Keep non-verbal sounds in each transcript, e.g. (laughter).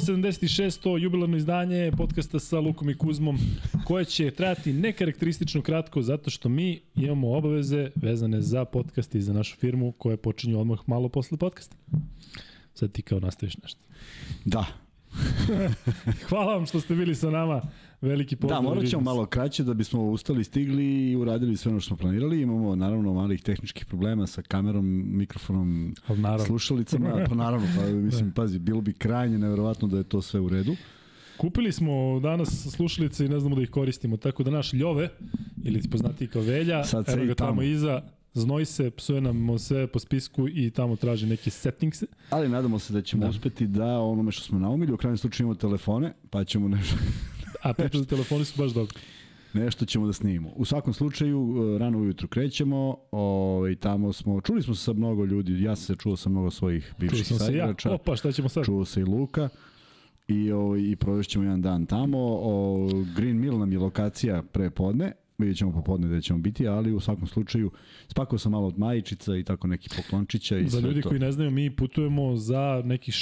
176. jubilarno izdanje podcasta sa Lukom i Kuzmom, koje će trajati nekarakteristično kratko, zato što mi imamo obaveze vezane za podcast i za našu firmu, koje počinju odmah malo posle podcasta. Sad ti kao nastaviš nešto. Da. (laughs) Hvala vam što ste bili sa nama. Veliki pozdrav. Da, morat ćemo malo kraće da bismo ustali, stigli i uradili sve ono što smo planirali. Imamo naravno malih tehničkih problema sa kamerom, mikrofonom, naravno. slušalicama. (laughs) Pa naravno, pa mislim, pazi, bilo bi krajnje neverovatno da je to sve u redu. Kupili smo danas slušalice i ne znamo da ih koristimo, tako da naš Ljove, ili ti poznati kao Velja, Sad evo ga tamo, tamo iza, znoji se, psuje nam sve po spisku i tamo traži neke settingse. Ali nadamo se da ćemo da. uspeti da onome što smo naumili, u krajnjem slučaju imamo telefone, pa ćemo nešto... A za (laughs) telefoni su baš dobro. Nešto ćemo da snimimo. U svakom slučaju, e, rano ujutru krećemo, ovaj, tamo smo, čuli smo se sa mnogo ljudi, ja sam se čuo sa mnogo svojih bivših saigrača. Ja. Opa, šta ćemo sad? Čuo se i Luka i, ovaj, i provešćemo jedan dan tamo. O, Green Mill nam je lokacija pre podne, vidjet ćemo popodne da ćemo biti, ali u svakom slučaju spakao sam malo od majičica i tako neki poklončića i za sve ljudi to. koji ne znaju, mi putujemo za nekih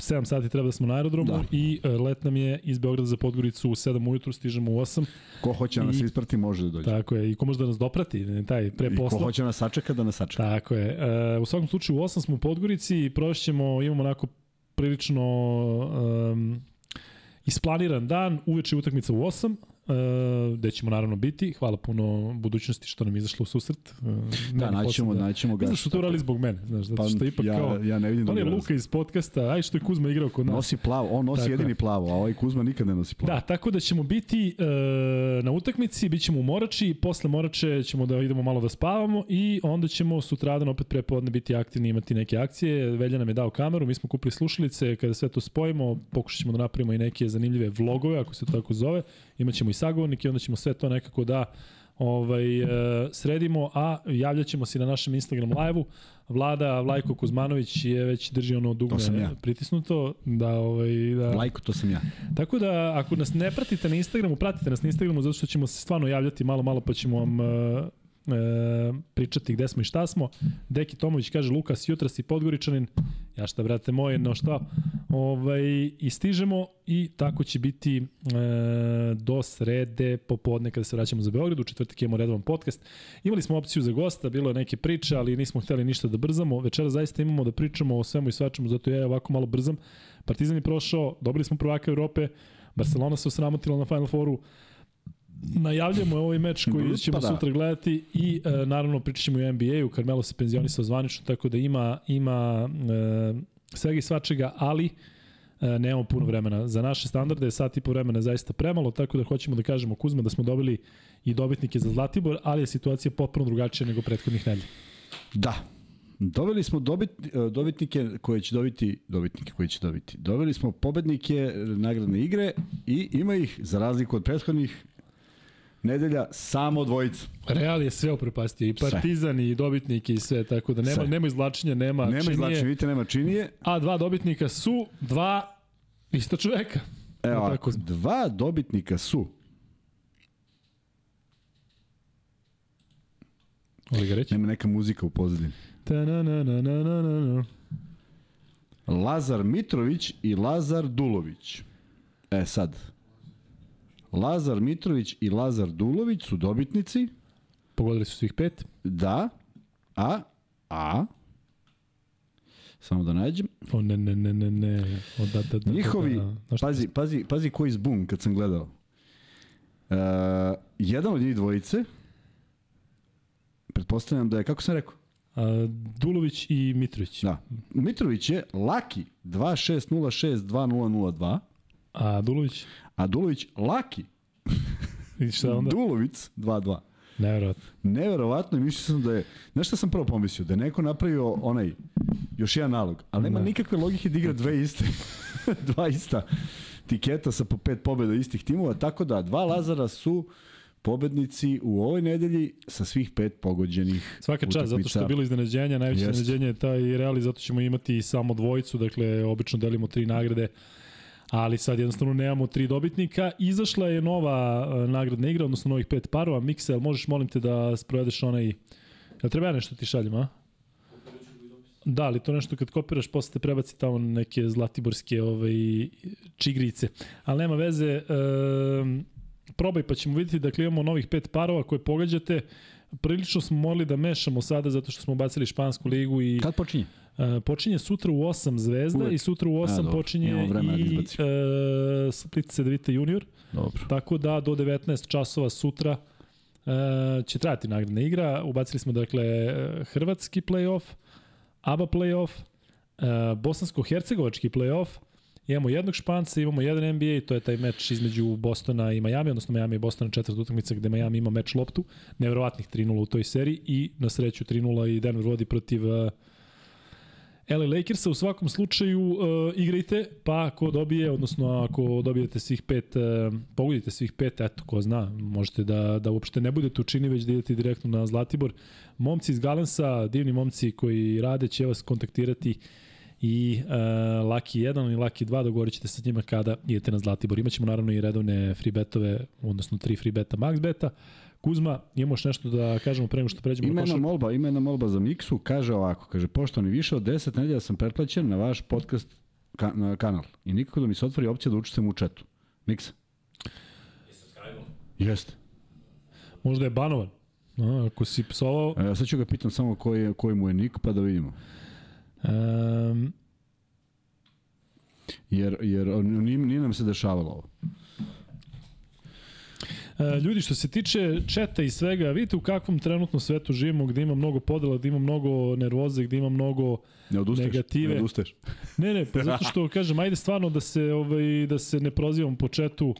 7 sati treba da smo na aerodromu da. i uh, let nam je iz Beograda za Podgoricu u 7 ujutru, stižemo u 8. Ko hoće da nas isprati može da dođe. Tako je, i ko može da nas doprati, taj pre posla. I ko hoće da nas sačeka da nas sačeka. Tako je. Uh, u svakom slučaju u 8 smo u Podgorici i provešćemo, imamo onako prilično um, isplaniran dan, uveče utakmica u 8, uh, gde ćemo naravno biti. Hvala puno budućnosti što nam izašlo u susret. Uh, da, naćemo, da, naćemo ga. Mislim što to urali zbog mene, znaš, zato što pa, ipak ja, kao... Ja ne vidim on je Luka iz podcasta, aj što je Kuzma igrao kod nas. Nosi plavo, on nosi tako jedini plavo, a ovaj Kuzma nikad ne nosi plavo. Da, tako da ćemo biti uh, na utakmici, bit ćemo u Morači, posle Morače ćemo da idemo malo da spavamo i onda ćemo sutradan opet prepodne biti aktivni, imati neke akcije. Velja nam je dao kameru, mi smo kupili slušalice, kada sve to spojimo, pokušat ćemo da napravimo i neke zanimljive vlogove, ako se to tako zove. Imaćemo i sagovornike, onda ćemo sve to nekako da ovaj, e, sredimo, a javljaćemo se na našem Instagram live-u. Vlada Vlajko Kuzmanović je već drži ono dugme ja. pritisnuto. Da, ovaj, da... Vlajko, to sam ja. Tako da, ako nas ne pratite na Instagramu, pratite nas na Instagramu, zato što ćemo se stvarno javljati malo, malo, pa ćemo vam e, e, pričati gde smo i šta smo. Deki Tomović kaže, Lukas, jutra si Podgoričanin. Ja šta, brate moje, no šta. Ovaj, I stižemo i tako će biti e, do srede popodne kada se vraćamo za Beograd. U četvrtak imamo redovan podcast. Imali smo opciju za gosta, bilo je neke priče, ali nismo hteli ništa da brzamo. Večera zaista imamo da pričamo o svemu i svačemu, zato ja ovako malo brzam. Partizan je prošao, dobili smo prvaka Evrope, Barcelona se osramotila na Final Fouru, najavljamo ovaj meč koji ćemo pa da. sutra gledati i e, naravno pričat ćemo i o NBA-u, Carmelo se penzionisao zvanično, tako da ima, ima e, svega i svačega, ali e, nemamo puno vremena. Za naše standarde je sat i po vremena zaista premalo, tako da hoćemo da kažemo Kuzma da smo dobili i dobitnike za Zlatibor, ali je situacija potpuno drugačija nego prethodnih nedelja. Da, Doveli smo dobit, e, dobitnike koje će dobiti, dobitnike koji će dobiti. Doveli smo pobednike nagradne igre i ima ih, za razliku od prethodnih, nedelja samo dvojica. Real je sve upropastio, i Partizan sve. i dobitniki i sve, tako da nema, sve. nema izlačenja, nema, nema činije. Nema vidite, nema činije. A dva dobitnika su dva isto čoveka. Evo, tako. dva dobitnika su Oli ga reći? Nema neka muzika u pozadini. Ta na na na na na na. Lazar Mitrović i Lazar Dulović. E sad, Lazar Mitrović i Lazar Dulović su dobitnici. Pogodili su svih pet. Da. A, a, samo da nađem. O ne, ne, ne, ne, ne. O, da, da, da, Njihovi, da, da. pazi, pazi, pazi koji zbun kad sam gledao. Uh, jedan od njih dvojice, pretpostavljam da je, kako sam rekao? A, Dulović i Mitrović. Da. Mitrović je Laki 2606-2002. A Dulović? A Dulović Laki. I šta onda? Dulovic 2-2. Neverovatno. Neverovatno i mislio sam da je, znaš šta sam prvo pomislio? Da je neko napravio onaj, još jedan nalog, ali nema ne. nikakve logike da igra dve iste, (laughs) dva ista tiketa sa po pet pobjeda istih timova, tako da dva Lazara su pobednici u ovoj nedelji sa svih pet pogođenih Svaka čast, zato što je bilo iznenađenja, najveće Jest. iznenađenje je taj Real i zato ćemo imati samo dvojicu, dakle obično delimo tri nagrade ali sad jednostavno nemamo tri dobitnika. Izašla je nova uh, nagradna igra, odnosno novih pet parova. Mixel, možeš molim te da sprovedeš onaj... Ja treba ja nešto ti šaljem, a? Da, ali to nešto kad kopiraš, posle te prebaci tamo neke zlatiborske ovaj, čigrice. Ali nema veze, e, probaj pa ćemo vidjeti, dakle imamo novih pet parova koje pogađate. Prilično smo morali da mešamo sada zato što smo bacili špansku ligu i... Kad počinje? Uh, počinje sutra u 8 Zvezda Uvek. i sutra u 8 dobro. počinje da i uh, Split Cedevita junior. Dobro. Tako da do 19 časova sutra uh, će trajati nagradna igra. Ubacili smo dakle hrvatski play-off, ABA play-off, uh, bosansko-hercegovački play-off, Imamo jednog Španca, imamo jedan NBA, to je taj meč između Bostona i Miami, odnosno Miami i Bostona četvrta utakmica gde Miami ima meč loptu, nevjerovatnih 3-0 u toj seriji i na sreću 3-0 i Denver vodi protiv uh, LA Lakersa. U svakom slučaju uh, igrajte, pa ako dobije, odnosno ako dobijete svih pet, uh, pogodite svih pet, eto, ko zna, možete da, da uopšte ne budete u čini, već da idete direktno na Zlatibor. Momci iz Galensa, divni momci koji rade, će vas kontaktirati i uh, Laki 1 i Laki 2 dogovorit ćete sa njima kada idete na Zlatibor. Imaćemo naravno i redovne free betove, odnosno tri free beta, max beta. Kuzma, imamo još nešto da kažemo pre nego što pređemo Ima na košarku? molba, ima jedna molba za Miksu, kaže ovako, kaže, poštovani, više od 10 nedelja sam pretplaćen na vaš podcast ka, na kanal i nikako da mi se otvori opcija da učestvujem u četu. Miksa? Jeste. Možda je banovan. A, ako si psovao... E, sad ću ga pitam samo koji, koji mu je nik, pa da vidimo. Um, Jer, jer nije, nije nam se dešavalo ovo. E, ljudi, što se tiče četa i svega, vidite u kakvom trenutno svetu živimo, gde ima mnogo podela, gde ima mnogo nervoze, gde ima mnogo... Ne odustaješ? Negative. Ne odustaješ? Ne, ne, pa zato što, kažem, ajde stvarno da se, ovaj, da se ne prozivamo po četu,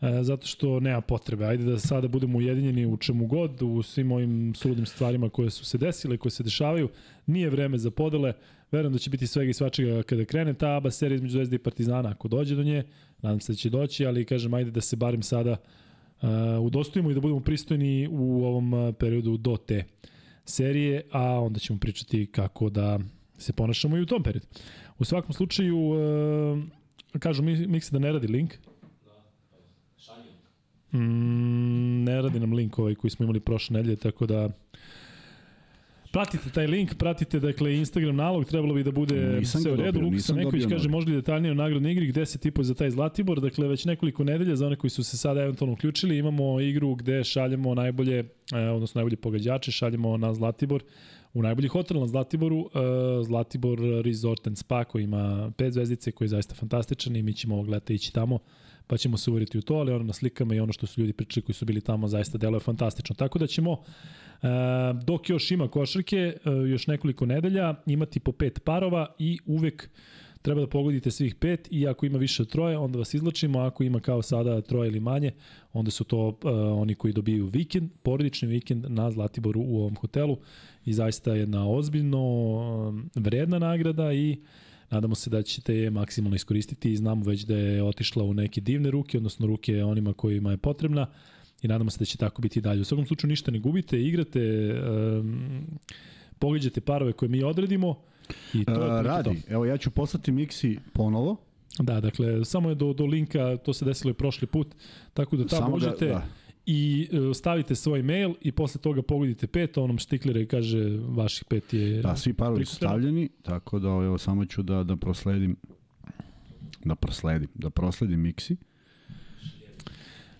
e, zato što nema potrebe. Ajde da sada budemo ujedinjeni u čemu god, u svim ovim suludim stvarima koje su se desile, koje se dešavaju. Nije vreme za podele. Verujem da će biti svega i svačega kada krene ta ABA serija između Zvezde i Partizana, ako dođe do nje. Nadam se da će doći, ali kažem, ajde da se barem sada uh, udostojimo i da budemo pristojni u ovom uh, periodu do te serije, a onda ćemo pričati kako da se ponašamo i u tom periodu. U svakom slučaju, uh, kažu mi, Mikse da ne radi link. Mm, ne radi nam link ovaj koji smo imali prošle nedelje, tako da Pratite taj link, pratite dakle Instagram nalog, trebalo bi da bude Nisam sve u redu. dobio, Lukas nisam Neković kaže nalog. možda li detaljnije o nagradnoj igri, gde se tipuje za taj Zlatibor, dakle već nekoliko nedelja za one koji su se sada eventualno uključili, imamo igru gde šaljemo najbolje, eh, odnosno najbolje pogađače, šaljemo na Zlatibor u najbolji hotel na Zlatiboru, eh, Zlatibor Resort and Spa koji ima pet zvezdice, koji je zaista fantastičan i mi ćemo ovog leta ići tamo pa ćemo se uveriti u to, ali ono na slikama i ono što su ljudi pričali koji su bili tamo zaista deluje fantastično. Tako da ćemo E, dok još ima košarke, e, još nekoliko nedelja, imati po pet parova i uvek treba da pogodite svih pet i ako ima više od troje, onda vas izlačimo, ako ima kao sada troje ili manje, onda su to uh, oni koji dobiju vikend, porodični vikend na Zlatiboru u ovom hotelu i zaista jedna ozbiljno um, vredna nagrada i nadamo se da ćete je maksimalno iskoristiti i znamo već da je otišla u neke divne ruke, odnosno ruke onima kojima je potrebna i nadamo se da će tako biti i dalje. U svakom slučaju ništa ne gubite, igrate, um, pogađate parove koje mi odredimo i to je otprilike radi. to. Evo ja ću poslati Miksi ponovo. Da, dakle, samo je do, do linka, to se desilo i prošli put, tako da tamo ga- možete da. I uh, stavite svoj mail i posle toga pogodite pet, onom štiklere kaže vaših pet je... Da, svi parovi su stavljeni, tako da evo samo ću da da prosledim da prosledim, da prosledim Miksi.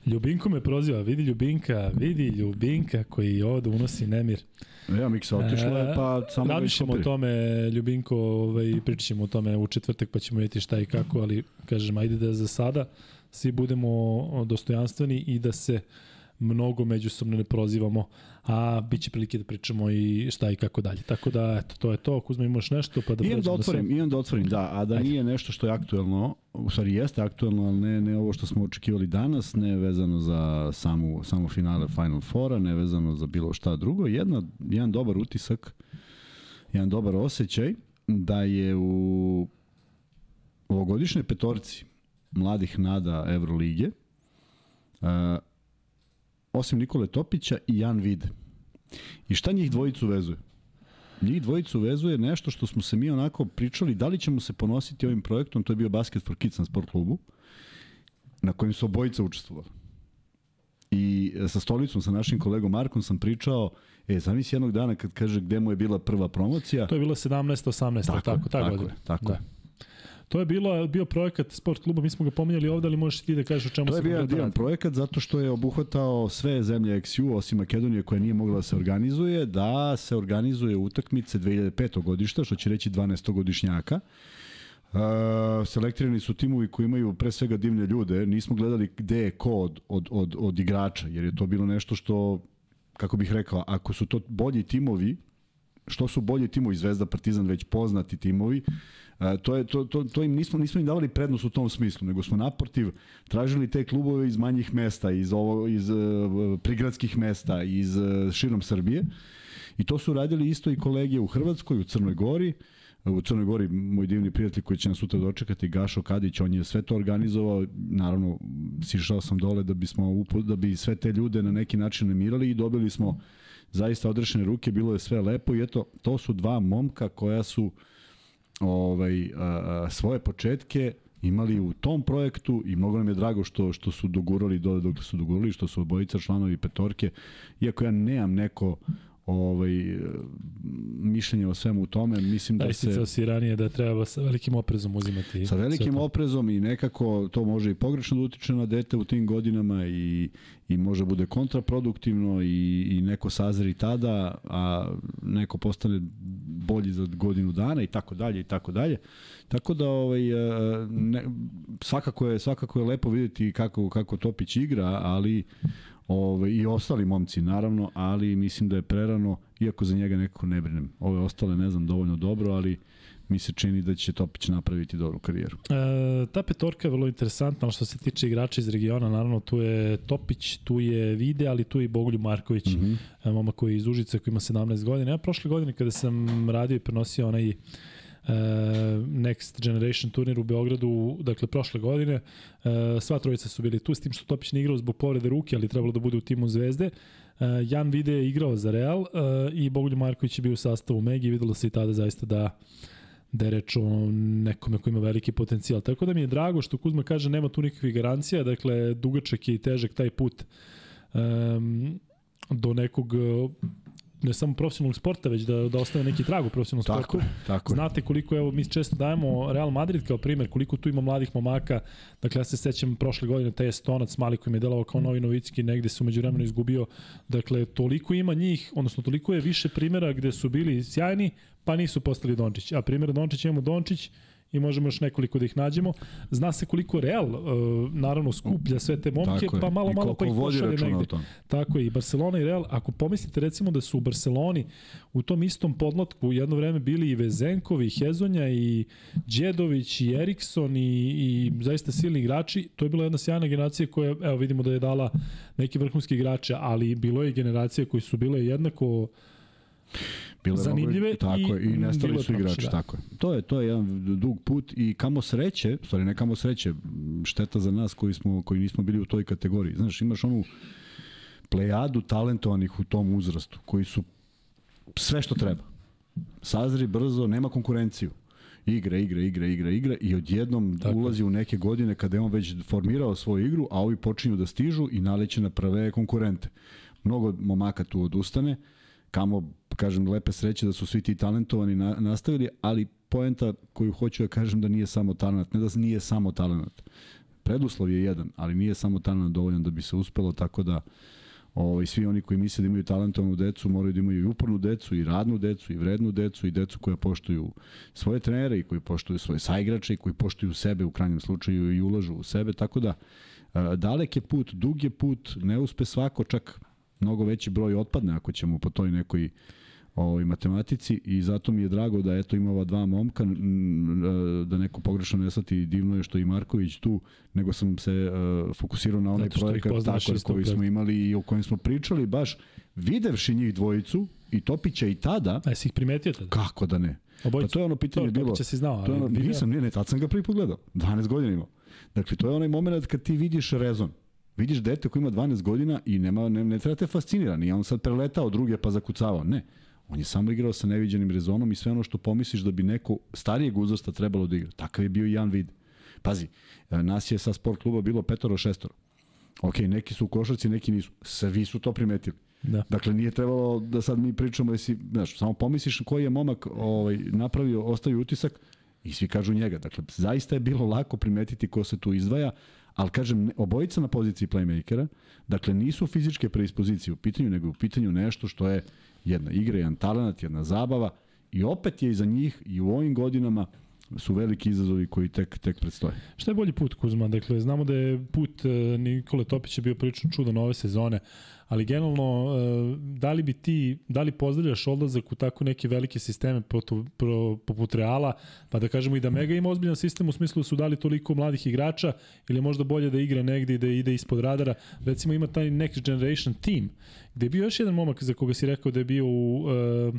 Ljubinko me proziva, vidi Ljubinka, vidi Ljubinka koji ovde unosi nemir. Evo Miksa otišla je, pa samo ga Razmišljamo o tome, Ljubinko, ovaj, pričat o tome u četvrtak pa ćemo vidjeti šta i kako, ali kažem, ajde da za sada svi budemo dostojanstveni i da se mnogo međusobno ne prozivamo, a bit će prilike da pričamo i šta i kako dalje. Tako da, eto, to je to. Kuzma, imaš nešto? Pa da Imam da pređemo sve. otvorim, imam da otvorim, da, a da Ajde. nije nešto što je aktuelno, u stvari jeste aktuelno, ali ne, ne ovo što smo očekivali danas, ne vezano za samu, samo finale Final Fora, ne vezano za bilo šta drugo. Jedna, jedan dobar utisak, jedan dobar osjećaj da je u ovogodišnjoj petorci mladih nada Evrolige, uh, osim Nikole Topića i Jan Vide. I šta njih dvojicu vezuje? Njih dvojicu vezuje nešto što smo se mi onako pričali, da li ćemo se ponositi ovim projektom, to je bio Basket for Kids na sport klubu, na kojem su obojica učestvovali. I sa stolicom, sa našim kolegom Markom sam pričao, e, zamisli jednog dana kad kaže gde mu je bila prva promocija. To je bilo 17. 18. Tako, tako, tako, tako, je, tako da. je. To je bilo bio projekat sport kluba, mi smo ga pominjali ovde, ali možeš ti da kažeš o čemu se To je bio divan projekat zato što je obuhvatao sve zemlje XU osim Makedonije koja nije mogla da se organizuje, da se organizuje utakmice 2005. godišta, što će reći 12. godišnjaka. Uh, selektirani su timovi koji imaju pre svega divne ljude, nismo gledali gde je ko od, od, od, od igrača, jer je to bilo nešto što, kako bih rekao, ako su to bolji timovi, što su bolji timovi, Zvezda, Partizan, već poznati timovi, E, to, je, to, to, to im nismo, nismo im davali prednost u tom smislu, nego smo naprotiv tražili te klubove iz manjih mesta, iz, ovo, iz uh, prigradskih mesta, iz uh, širom Srbije. I to su radili isto i kolege u Hrvatskoj, u Crnoj Gori, u Crnoj Gori moj divni prijatelj koji će nas sutra dočekati Gašo Kadić, on je sve to organizovao, naravno sišao sam dole da bismo da bi sve te ljude na neki način namirali i dobili smo zaista odrešene ruke, bilo je sve lepo i eto to su dva momka koja su ovaj, a, a, svoje početke imali u tom projektu i mnogo nam je drago što što su dogurali do dok su dogurali što su obojica članovi petorke iako ja nemam neko ovaj mišljenje o svemu tome mislim da, da se si ranije da treba sa velikim oprezom uzimati sa velikim oprezom i nekako to može i pogrešno da utiče na dete u tim godinama i i može bude kontraproduktivno i i neko sazri tada a neko postane bolji za godinu dana i tako dalje i tako dalje. Tako da ovaj ne, svakako je svakako je lepo videti kako kako Topić igra ali Ove, I ostali momci, naravno, ali mislim da je prerano, iako za njega nekako ne brinem. Ove ostale ne znam dovoljno dobro, ali mi se čini da će Topić napraviti dobru karijeru. E, ta petorka je vrlo interesantna, ali što se tiče igrača iz regiona, naravno tu je Topić, tu je Vide, ali tu je i Bogoljub Marković, mm -hmm. momak koji je iz Užice, koji ima 17 godina. Ja prošle godine kada sam radio i prenosio onaj Next Generation turnir u Beogradu, dakle prošle godine. Uh, sva trojica su bili tu, s tim što Topić ne igrao zbog povrede ruke, ali trebalo da bude u timu Zvezde. Uh, Jan Vide je igrao za Real i Bogoljub Marković je bio u sastavu Megi videlo se i tada zaista da da je reč o nekome ko ima veliki potencijal. Tako da mi je drago što Kuzma kaže nema tu nikakvih garancija, dakle dugačak je i težak taj put um, do nekog ne samo profesionalnog sporta, već da, da ostane neki trag u profesionalnom tako sportu. Tako Znate koliko, evo, mi često dajemo Real Madrid kao primer, koliko tu ima mladih momaka. Dakle, ja se sećam prošle godine taj Estonac mali koji mi je delovao kao novi Novicki, negde se umeđu vremenu izgubio. Dakle, toliko ima njih, odnosno toliko je više primera gde su bili sjajni, pa nisu postali Dončić. A primjer Dončić imamo Dončić, i možemo još nekoliko da ih nađemo. Zna se koliko Real uh, naravno skuplja sve te momke, pa malo malo pa ih pošalje negde. Tako je, i Barcelona i Real, ako pomislite recimo da su u Barceloni u tom istom podlotku jedno vreme bili i Vezenkovi, i Hezonja, i Đedović, i Erikson, i, i zaista silni igrači, to je bila jedna sjajna generacija koja, evo vidimo da je dala neki vrhunski igrače, ali bilo je generacije koji su bile jednako bile zanimljive tako i, i nestali su igrači, da. tako je. To je to je jedan dug put i kamo sreće, stvari ne kamo sreće, šteta za nas koji smo koji nismo bili u toj kategoriji. Znaš, imaš onu plejadu talentovanih u tom uzrastu koji su sve što treba. Sazri brzo, nema konkurenciju. Igra, igra, igra, igra, igra i odjednom Tako. ulazi u neke godine kada je on već formirao svoju igru, a ovi počinju da stižu i naleće na prve konkurente. Mnogo momaka tu odustane, kamo kažem, lepe sreće da su svi ti talentovani na, nastavili, ali poenta koju hoću da kažem da nije samo talent, ne da nije samo talent. Preduslov je jedan, ali nije samo talent dovoljan da bi se uspelo, tako da ovaj, svi oni koji misle da imaju talentovanu decu moraju da imaju i upornu decu, i radnu decu, i vrednu decu, i decu koja poštuju svoje trenere, i koji poštuju svoje saigrače, i koji poštuju sebe u krajnjem slučaju i ulažu u sebe, tako da dalek je put, dug je put, ne uspe svako, čak mnogo veći broj otpadne ako ćemo po toj nekoj ovoj matematici i zato mi je drago da eto ima ova dva momka da neko pogrešno ne shvati divno je što i Marković tu nego sam se uh, fokusirao na onaj projekat tako koji smo imali i o kojem smo pričali baš videvši njih dvojicu i Topića i tada a jesi ih primetio tada kako da ne Obojicu. Pa to je ono pitanje to, bilo. si znao, ali to je ono, nisam, nije, ne, tad sam ga prvi put gledao. 12 godina imao. Dakle, to je onaj moment kad ti vidiš rezon. Vidiš dete koji ima 12 godina i nema, ne, ne treba te fascinira. Nije on sad preletao druge pa zakucavao. Ne. On je samo igrao sa neviđenim rezonom i sve ono što pomisliš da bi neko starijeg uzrasta trebalo da igra. Takav je bio i Jan Vid. Pazi, e, nas je sa sport kluba bilo petoro šestoro. Ok, neki su u košarci, neki nisu. Svi su to primetili. Da. Dakle, nije trebalo da sad mi pričamo, jesi, znaš, samo pomisliš koji je momak ovaj, napravio, ostavio utisak i svi kažu njega. Dakle, zaista je bilo lako primetiti ko se tu izdvaja, ali kažem, obojica na poziciji playmakera, dakle, nisu fizičke preispozicije u pitanju, nego u pitanju nešto što je jedna igra, jedan talent, jedna zabava i opet je iza njih i u ovim godinama su veliki izazovi koji tek, tek predstoje. Šta je bolji put Kuzma? Dakle, znamo da je put e, Nikole Topića bio prilično čudan ove sezone, ali generalno, e, da li bi ti, da li pozdravljaš odlazak u tako neke velike sisteme poput Reala, pa da kažemo i da Mega ima ozbiljan sistem u smislu da su dali toliko mladih igrača ili možda bolje da igra negde i da ide ispod radara. Recimo ima taj Next Generation Team, gde je bio još jedan momak za koga si rekao da je bio u uh,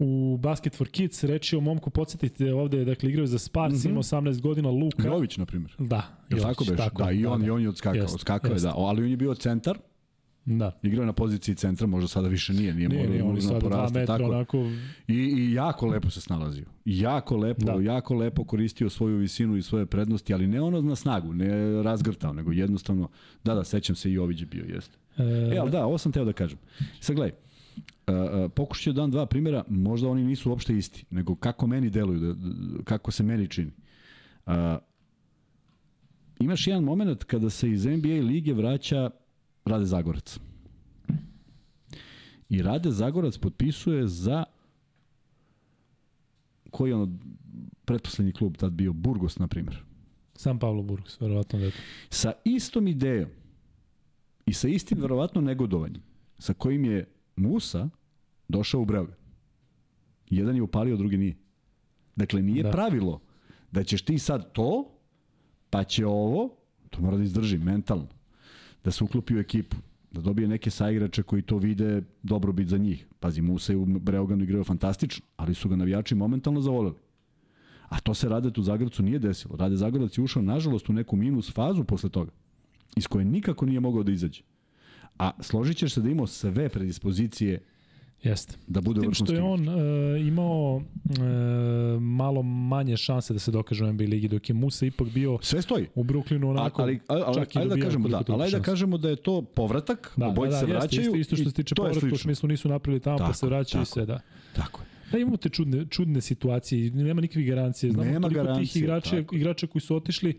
u Basket for Kids, reči o momku, podsjetite ovde, dakle, igrao za Spars, mm -hmm. ima 18 godina, Luka. Jović, na primjer. Da, Jović, tako beš? Tako, da, i on, da, da. i on je odskakao, jest, odskakao jest. je, da, ali on je bio centar, Da. Igrao je na poziciji centra, možda sada više nije, nije, nije, nije on sada porasti, metra, tako. Onako... I, I jako lepo se snalazio. Jako lepo, da. jako lepo koristio svoju visinu i svoje prednosti, ali ne ono na snagu, ne razgrtao, nego jednostavno, da, da, sećam se i Jović je bio, jeste. E, e ali da, ovo sam teo da kažem. Sad gledaj, pokušat ću dan dva primjera, možda oni nisu uopšte isti, nego kako meni deluju, da, da, kako se meni čini. Uh, imaš jedan moment kada se iz NBA lige vraća Rade Zagorac. I Rade Zagorac potpisuje za koji je ono pretposlednji klub tad bio, Burgos, na primjer. Sam Pavlo Burgos, verovatno da je to. Sa istom idejom i sa istim verovatno negodovanjem, sa kojim je Musa došao u Beograd. Jedan je upalio, drugi nije. Dakle, nije da. pravilo da ćeš ti sad to, pa će ovo, to mora da izdrži mentalno, da se uklopi u ekipu, da dobije neke saigrače koji to vide dobrobit za njih. Pazi, Musa je u Breoganu igrao fantastično, ali su ga navijači momentalno zavoleli. A to se Rade tu Zagorcu nije desilo. Rade Zagorac je ušao, nažalost, u neku minus fazu posle toga, iz koje nikako nije mogao da izađe. A složit ćeš se da imao sve predispozicije Jeste. Da bude Tim što je on uh, imao uh, malo manje šanse da se dokaže u NBA ligi, dok je Musa ipak bio Sve stoji. u Brooklynu onako, ali, ali, ali, čak i da kažemo, da, ali da kažemo da je to povratak, da, obojice da, da, se vraćaju jeste, isto, isto što se tiče povratka, u smislu nisu napravili tamo tako, pa se vraćaju tako, i sve, da. Tako je. Da, imamo te čudne, čudne situacije, nema nikakvih garancije. Znamo nema toliko garancije, tih igrača, tako. igrača koji su otišli,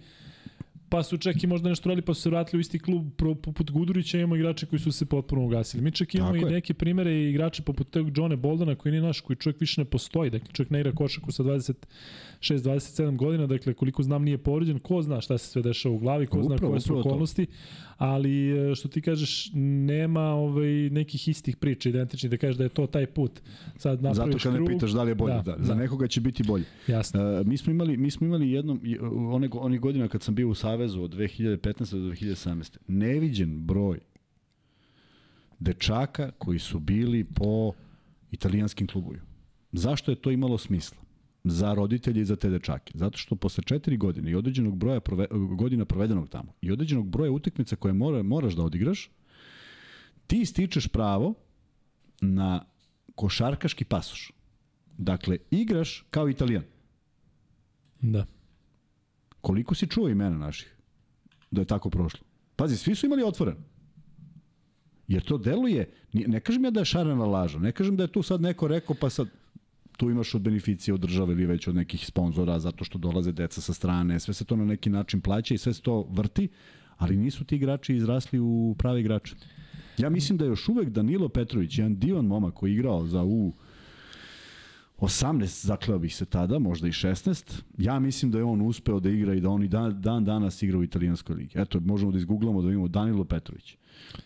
pa su čak i možda nešto radili, pa su se vratili u isti klub poput Gudurića, imamo igrače koji su se potpuno ugasili. Mi čak imamo Tako i neke primere i igrače poput tog Johna Boldana koji nije naš, koji čovjek više ne postoji, dakle čovjek ne igra košaku sa 26-27 godina, dakle koliko znam nije povređen, ko zna šta se sve dešava u glavi, ko zna upravo, koje su okolnosti, ali e, što ti kažeš, nema ovaj, nekih istih priča identičnih da kažeš da je to taj put. Sad Zato kad ne pitaš da li je bolje, da, da, da. za nekoga će biti bolje. Jasno. Uh, mi smo imali, mi smo imali jednom, one, one godina kad sam bio u Savezu od 2015. do 2017. Neviđen broj dečaka koji su bili po italijanskim klubovima. Zašto je to imalo smisla? Za roditelje i za te dečake. Zato što posle četiri godine i određenog broja prove, godina provedenog tamo i određenog broja utakmica koje mora, moraš da odigraš, ti stičeš pravo na košarkaški pasoš. Dakle, igraš kao italijan. Da. Koliko si čuo imena naših da je tako prošlo? Pazi, svi su imali otvoren. Jer to deluje, ne kažem ja da je šarena laža, ne kažem da je tu sad neko rekao pa sad, tu imaš od beneficije od države ili već od nekih sponzora zato što dolaze deca sa strane, sve se to na neki način plaća i sve se to vrti, ali nisu ti igrači izrasli u pravi igrače. Ja mislim da je još uvek Danilo Petrović, jedan divan momak koji je igrao za U 18, zakleo bih se tada, možda i 16. Ja mislim da je on uspeo da igra i da on i dan, dan danas igra u italijanskoj ligi. Eto, možemo da izgooglamo da vidimo Danilo Petrović.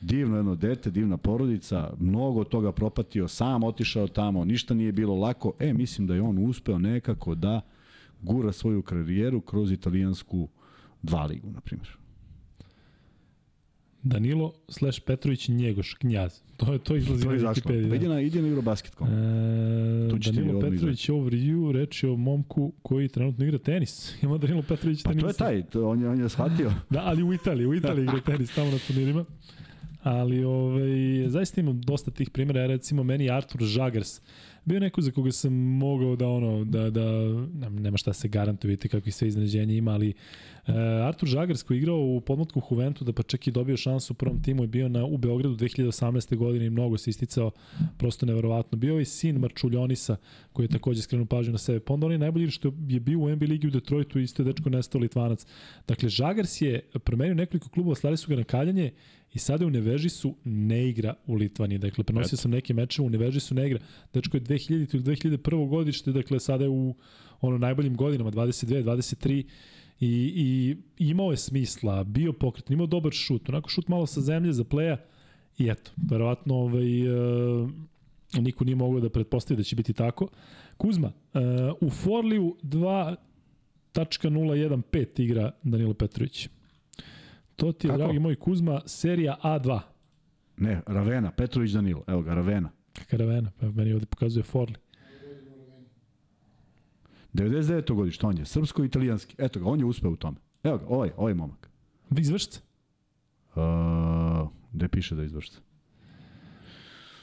Divno jedno dete, divna porodica, mnogo toga propatio, sam otišao tamo, ništa nije bilo lako. E, mislim da je on uspeo nekako da gura svoju karijeru kroz italijansku dva ligu, na primjer. Danilo slash Petrović Njegoš, knjaz. To je to izlazi to je na Wikipedia. Pa ide na, ide na Eurobasket.com. E, Danilo Petrović over you reči o momku koji trenutno igra tenis. (laughs) Ima Danilo Petrović tenis. Pa to je taj, to on je, on je shvatio. (laughs) da, ali u Italiji, u Italiji igra (laughs) tenis tamo na turnirima. Ali ovaj, zaista imam dosta tih primjera. Recimo, meni Artur Žagers bio neko za koga sam mogao da ono, da, da nema šta se garantuje, vidite kakvi sve iznenađenja ima, ali uh, Artur Žagars koji je igrao u podmotku Juventu da pa čak i dobio šansu u prvom timu je bio na, u Beogradu 2018. godine i mnogo se isticao, prosto neverovatno. Bio je sin Marčuljonisa koji je takođe skrenuo pažnju na sebe. Pa onda on je najbolji što je bio u NBA ligi u Detroitu, isto je dečko nestao Litvanac. Dakle, Žagars je promenio nekoliko klubova, slali su ga na kaljanje I sada u Nevežisu ne igra u Litvaniji. Dakle, prenosio sam neke mečeve, u Nevežisu ne igra. Dečko je 2000 ili 2001. godište, dakle, sada je u ono najboljim godinama, 22, 23 i, i imao je smisla, bio pokret, imao dobar šut, onako šut malo sa zemlje za pleja i eto, verovatno ovaj, uh, niko nije mogao da pretpostavi da će biti tako. Kuzma, uh, u Forliju 2.015 igra Danilo Petrović. To ti je, Kako? dragi moj Kuzma, serija A2. Ne, Ravena, Petrović Danilo. Evo ga, Ravena. Kaka Ravena? Pa meni ovde pokazuje Forli. 99. godište, on je srpsko-italijanski. Eto ga, on je uspeo u tome. Evo ga, ovaj, ovaj momak. Izvršca? Uh, gde piše da izvršca?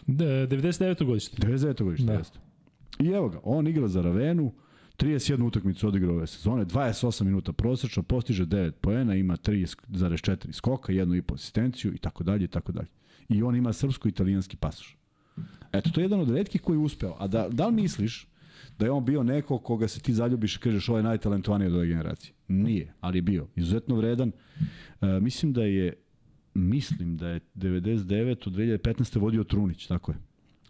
99. godište. 99. godište, da. jeste. I evo ga, on igra za Ravenu, 31 utakmicu odigrao ove sezone, 28 minuta prosečno, postiže 9 poena, ima 3,4 skoka, jednu i po asistenciju i tako dalje i tako dalje. I on ima srpsko-italijanski pasoš. Eto, to je jedan od redkih koji je uspeo. A da, da li misliš da je on bio neko koga se ti zaljubiš i kažeš ovo je najtalentovaniji od ove generacije? Nije, ali je bio. Izuzetno vredan. E, mislim da je mislim da je 99. od 2015. vodio Trunić, tako je.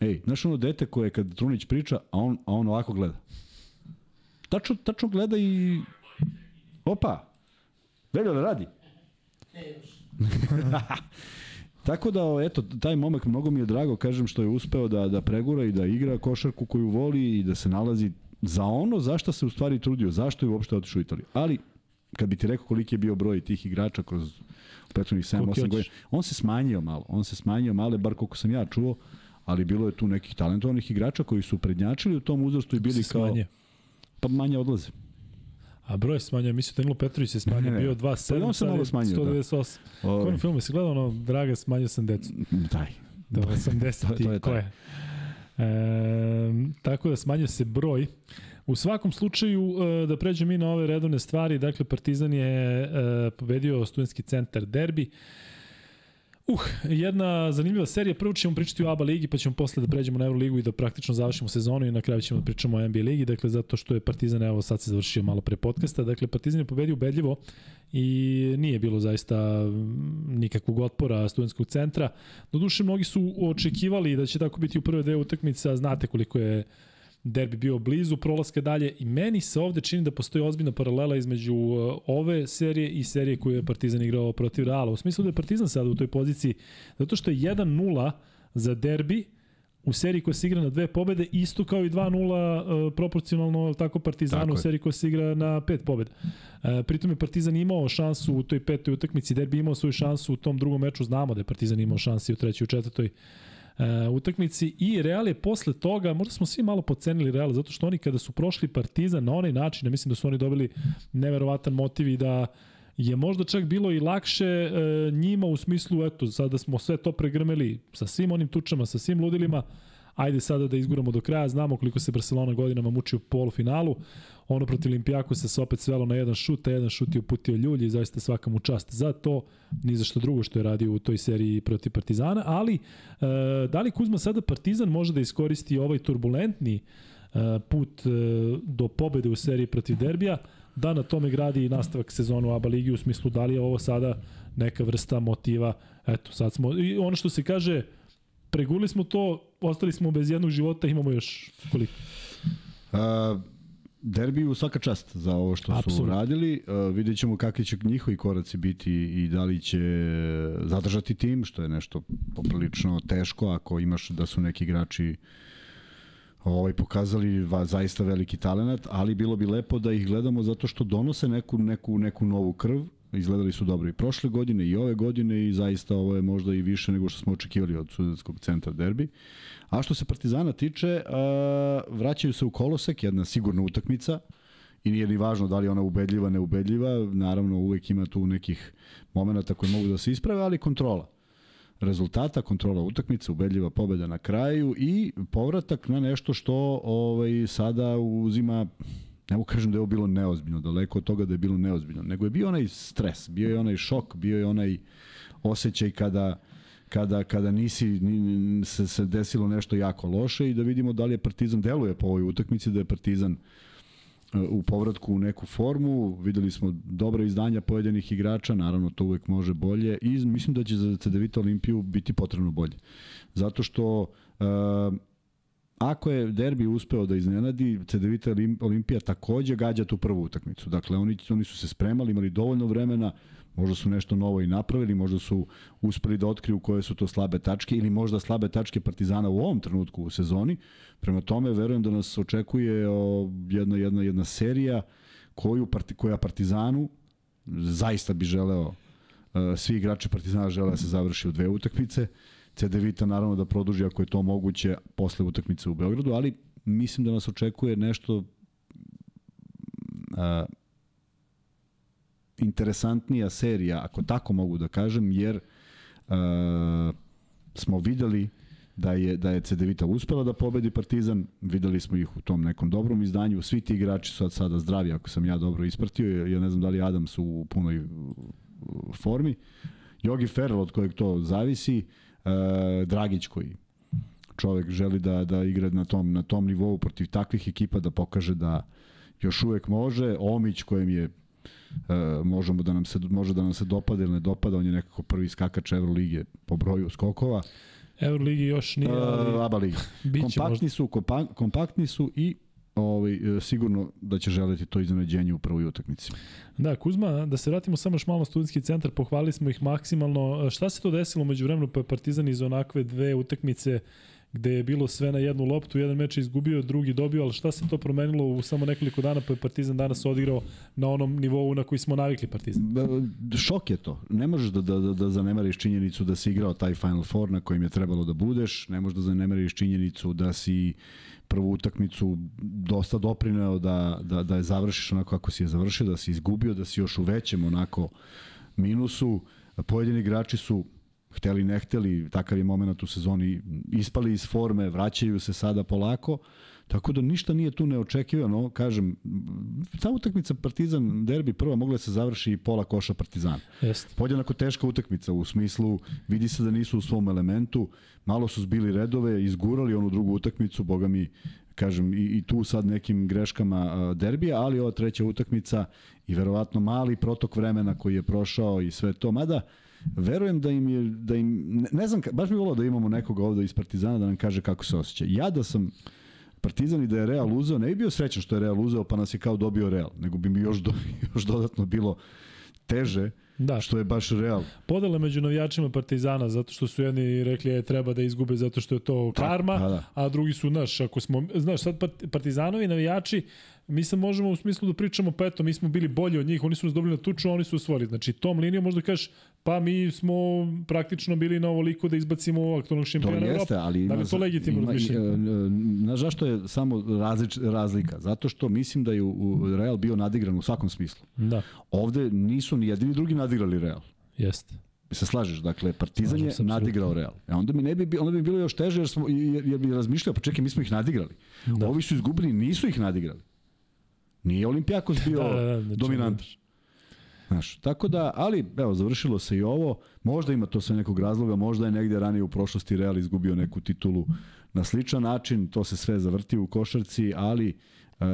Ej, znaš ono dete koje kad Trunić priča, a on, a on ovako gleda tačno, tačno gleda i... Opa! Veljo da radi? Ne još. (laughs) Tako da, eto, taj momak mnogo mi je drago, kažem, što je uspeo da, da pregura i da igra košarku koju voli i da se nalazi za ono zašto se u stvari trudio, zašto je uopšte otišao u Italiju. Ali, kad bi ti rekao koliki je bio broj tih igrača kroz prethodnih 7-8 godina, on se smanjio malo, on se smanjio malo, bar koliko sam ja čuo, ali bilo je tu nekih talentovanih igrača koji su prednjačili u tom uzrastu i bili kao... Pa manje odlaze. A broj se smanjio, mislim Danilo Petrović se smanjio, ne, ne. bio 2.7, pa on se malo smanjio, 198. Da. Kojim filmu si gledao ono, Draga, smanjio sam decu? Daj. Do 80 to, to je, ko je? E, tako da smanjio se broj. U svakom slučaju, e, da pređem mi na ove redovne stvari, dakle Partizan je e, pobedio studentski centar derbi. Uh, jedna zanimljiva serija. Prvo ćemo pričati o ABA ligi, pa ćemo posle da pređemo na Euroligu i da praktično završimo sezonu i na kraju ćemo da pričamo o NBA ligi, dakle zato što je Partizan, evo sad se završio malo pre podcasta, dakle Partizan je pobedio ubedljivo i nije bilo zaista nikakvog otpora studentskog centra. Doduše, mnogi su očekivali da će tako biti u prve dve utakmice, znate koliko je uh, derbi bio blizu prolaska dalje i meni se ovde čini da postoji ozbiljna paralela između uh, ove serije i serije koju je Partizan igrao protiv Reala. U smislu da je Partizan sada u toj poziciji zato što je 1-0 za derbi u seriji koja se igra na dve pobede, isto kao i 2-0 uh, proporcionalno tako Partizanu tako u seriji koja se igra na pet pobeda. Uh, pritom je Partizan imao šansu u toj petoj utakmici, Derbi imao svoju šansu u tom drugom meču, znamo da je Partizan imao šanse u trećoj i četvrtoj uh, utakmici i Real je posle toga, možda smo svi malo pocenili Real, zato što oni kada su prošli Partizan na onaj način, ja mislim da su oni dobili neverovatan motiv i da je možda čak bilo i lakše e, njima u smislu, eto, sada smo sve to pregrmeli sa svim onim tučama, sa svim ludilima, ajde sada da izguramo do kraja, znamo koliko se Barcelona godinama muči u polufinalu, ono protiv Olimpijakosa se opet svelo na jedan šut, a jedan šut je uputio Ljulji i zaista svaka mu čast za to, ni za što drugo što je radio u toj seriji protiv Partizana, ali e, da li Kuzma sada Partizan može da iskoristi ovaj turbulentni e, put e, do pobede u seriji protiv Derbija, da na tome gradi i nastavak sezonu ABA ligi u smislu da li je ovo sada neka vrsta motiva, eto sad smo, i ono što se kaže, preguli smo to, ostali smo bez jednog života, imamo još koliko? Uh, Derbiju svaka čast za ovo što Absolut. su radili. Uh, vidjet ćemo kakvi će njihovi koraci biti i da li će zadržati tim, što je nešto poprilično teško ako imaš da su neki igrači ovaj, pokazali va, zaista veliki talenat, ali bilo bi lepo da ih gledamo zato što donose neku, neku, neku novu krv. Izgledali su dobro i prošle godine i ove godine i zaista ovo je možda i više nego što smo očekivali od Sudanskog centra derbi. A što se Partizana tiče, uh, vraćaju se u kolosek, jedna sigurna utakmica i nije ni važno da li ona ubedljiva, neubedljiva, naravno uvek ima tu nekih momenta koji mogu da se isprave, ali kontrola. rezultata, kontrola utakmice, ubedljiva pobeda na kraju i povratak na nešto što ovaj sada uzima ne mogu kažem da je ovo bilo neozbiljno, daleko od toga da je bilo neozbiljno, nego je bio onaj stres, bio je onaj šok, bio je onaj osjećaj kada kada, kada nisi, ni, se, se desilo nešto jako loše i da vidimo da li je Partizan deluje po ovoj utakmici, da je Partizan uh, u povratku u neku formu, videli smo dobre izdanja pojedinih igrača, naravno to uvek može bolje i mislim da će za CDVita Olimpiju biti potrebno bolje. Zato što uh, ako je derbi uspeo da iznenadi, CDVita Olimpija takođe gađa tu prvu utakmicu. Dakle, oni, oni su se spremali, imali dovoljno vremena, Možda su nešto novo i napravili, možda su uspeli da otkriju koje su to slabe tačke ili možda slabe tačke Partizana u ovom trenutku u sezoni. Prema tome, verujem da nas očekuje jedna, jedna, jedna serija koju, koja Partizanu zaista bi želeo, e, svi igrači Partizana žele da se završi u dve utakmice. CD Vita naravno da produži ako je to moguće posle utakmice u Beogradu, ali mislim da nas očekuje nešto a, interesantnija serija, ako tako mogu da kažem, jer uh, smo videli da je da je CDVita uspela da pobedi Partizan, videli smo ih u tom nekom dobrom izdanju, svi ti igrači su sad sada zdravi, ako sam ja dobro ispratio, ja ne znam da li Adam su u punoj formi. Jogi Ferrell od kojeg to zavisi, Dragić koji čovek želi da da igra na tom na tom nivou protiv takvih ekipa da pokaže da još uvek može, Omić kojem je e, možemo da nam se, može da nam se dopada ili ne dopada, on je nekako prvi skakač Evrolige po broju skokova. Euroligi još nije, ali... Uh, Aba Liga. kompaktni možda. su, kompa, kompaktni su i ovaj, e, sigurno da će želeti to iznenađenje u prvoj utakmici. Da, Kuzma, da se vratimo samo još malo studentski centar, pohvalili smo ih maksimalno. Šta se to desilo među vremenu pa Partizan iz onakve dve utakmice gde je bilo sve na jednu loptu, jedan meč je izgubio, drugi dobio, ali šta se to promenilo u samo nekoliko dana pa je Partizan danas odigrao na onom nivou na koji smo navikli Partizan? Šok je to. Ne možeš da, da, da, da zanemariš činjenicu da si igrao taj Final Four na kojim je trebalo da budeš, ne možeš da zanemariš činjenicu da si prvu utakmicu dosta doprineo da, da, da je završiš onako kako si je završio, da si izgubio, da si još u većem onako minusu. Pojedini igrači su hteli ne hteli, takav je moment u sezoni, ispali iz forme, vraćaju se sada polako, tako da ništa nije tu neočekivano, kažem, ta utakmica Partizan derbi prva mogla se završi i pola koša Partizana. Jeste. Podjednako teška utakmica u smislu, vidi se da nisu u svom elementu, malo su zbili redove, izgurali onu drugu utakmicu, boga mi, kažem, i, i tu sad nekim greškama derbija, ali ova treća utakmica i verovatno mali protok vremena koji je prošao i sve to, mada verujem da im je, da im, ne, ne znam, baš bi volao da imamo nekoga ovde iz Partizana da nam kaže kako se osjeća. Ja da sam Partizan i da je Real uzeo, ne bi bio srećan što je Real uzeo pa nas je kao dobio Real, nego bi mi još, do, (laughs) još dodatno bilo teže Da. Što je baš real. Podele među navijačima Partizana, zato što su jedni rekli je treba da izgube zato što je to karma, da, da. a drugi su, naš, ako smo, znaš, sad Partizanovi navijači mi se možemo u smislu da pričamo, pa eto, mi smo bili bolji od njih, oni su nas dobili na tuču, oni su osvojili. Znači, tom linijom možda kažeš, pa mi smo praktično bili na ovoliko da izbacimo aktualnog šampiona To jeste, ali da li to legitimno razmišljanje? E, na zašto je samo različ, razlika? Zato što mislim da je u Real bio nadigran u svakom smislu. Da. Ovde nisu ni jedini drugi nadigrali Real. Jeste. Se slažeš, dakle Partizan je nadigrao Real. E onda mi ne bi onda bi bilo još teže jer smo jer, jer bi razmišljao, pa čekaj, mi smo ih nadigrali. Da. Ovi su izgubili, nisu ih nadigrali. Nije Olimpijakos (laughs) bio da, da, da, znači, dominant. Znaš, tako da, ali, evo, završilo se i ovo. Možda ima to sve nekog razloga, možda je negde ranije u prošlosti Real izgubio neku titulu na sličan način, to se sve zavrti u košarci, ali e,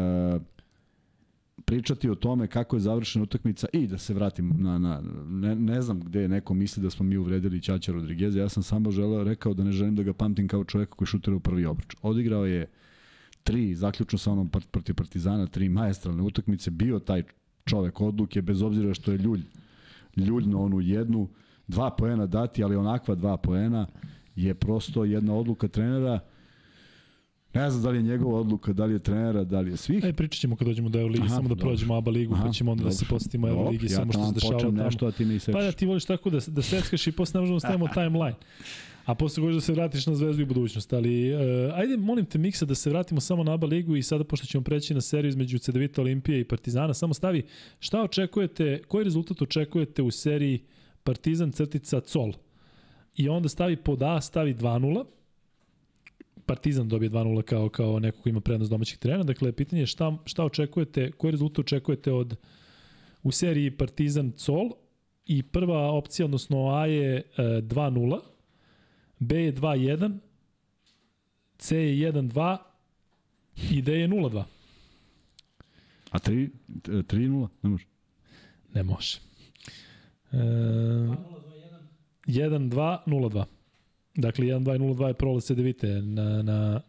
pričati o tome kako je završena utakmica i da se vratim na, na ne, ne znam gde neko misli da smo mi uvredili Ćaća Rodrigueza, ja sam samo želeo, rekao da ne želim da ga pamtim kao čoveka koji šutira u prvi obruč. Odigrao je tri, zaključno sa onom protiv Partizana, tri majestralne utakmice, bio taj čovek odluke, bez obzira što je ljulj, ljulj na onu jednu, dva poena dati, ali onakva dva poena je prosto jedna odluka trenera, Ne znam da li je njegova odluka, da li je trenera, da li je svih. Aj pričat ćemo kad dođemo do Euroligi, samo da dobro. prođemo ABA ligu, Aha, pa ćemo onda dobro. da se posetimo Euroligi, ja samo što se dešava tamo. Nešto, a ti mi Pa da ti voliš tako da, da seckaš i posle ne možemo stavimo timeline. A posle gođe da se vratiš na zvezdu i budućnost. Ali, uh, ajde, molim te, Miksa, da se vratimo samo na ABA ligu i sada, pošto ćemo preći na seriju između CDVita Olimpije i Partizana, samo stavi šta očekujete, koji rezultat očekujete u seriji Partizan crtica Col? i onda stavi pod A, stavi 2-0. Partizan dobije 2-0 kao, kao neko ko ima prednost domaćih terena. Dakle, pitanje je šta, šta očekujete, koji rezultat očekujete od u seriji Partizan Col i prva opcija, odnosno A je e, 2-0, B je 2-1, C je 1-2 i D je 0-2. A 3 3-0, ne može. Ne može. E, 1-2-0-2. Dakle, 1-2 i 0-2 je prolaz Cedevite na, na,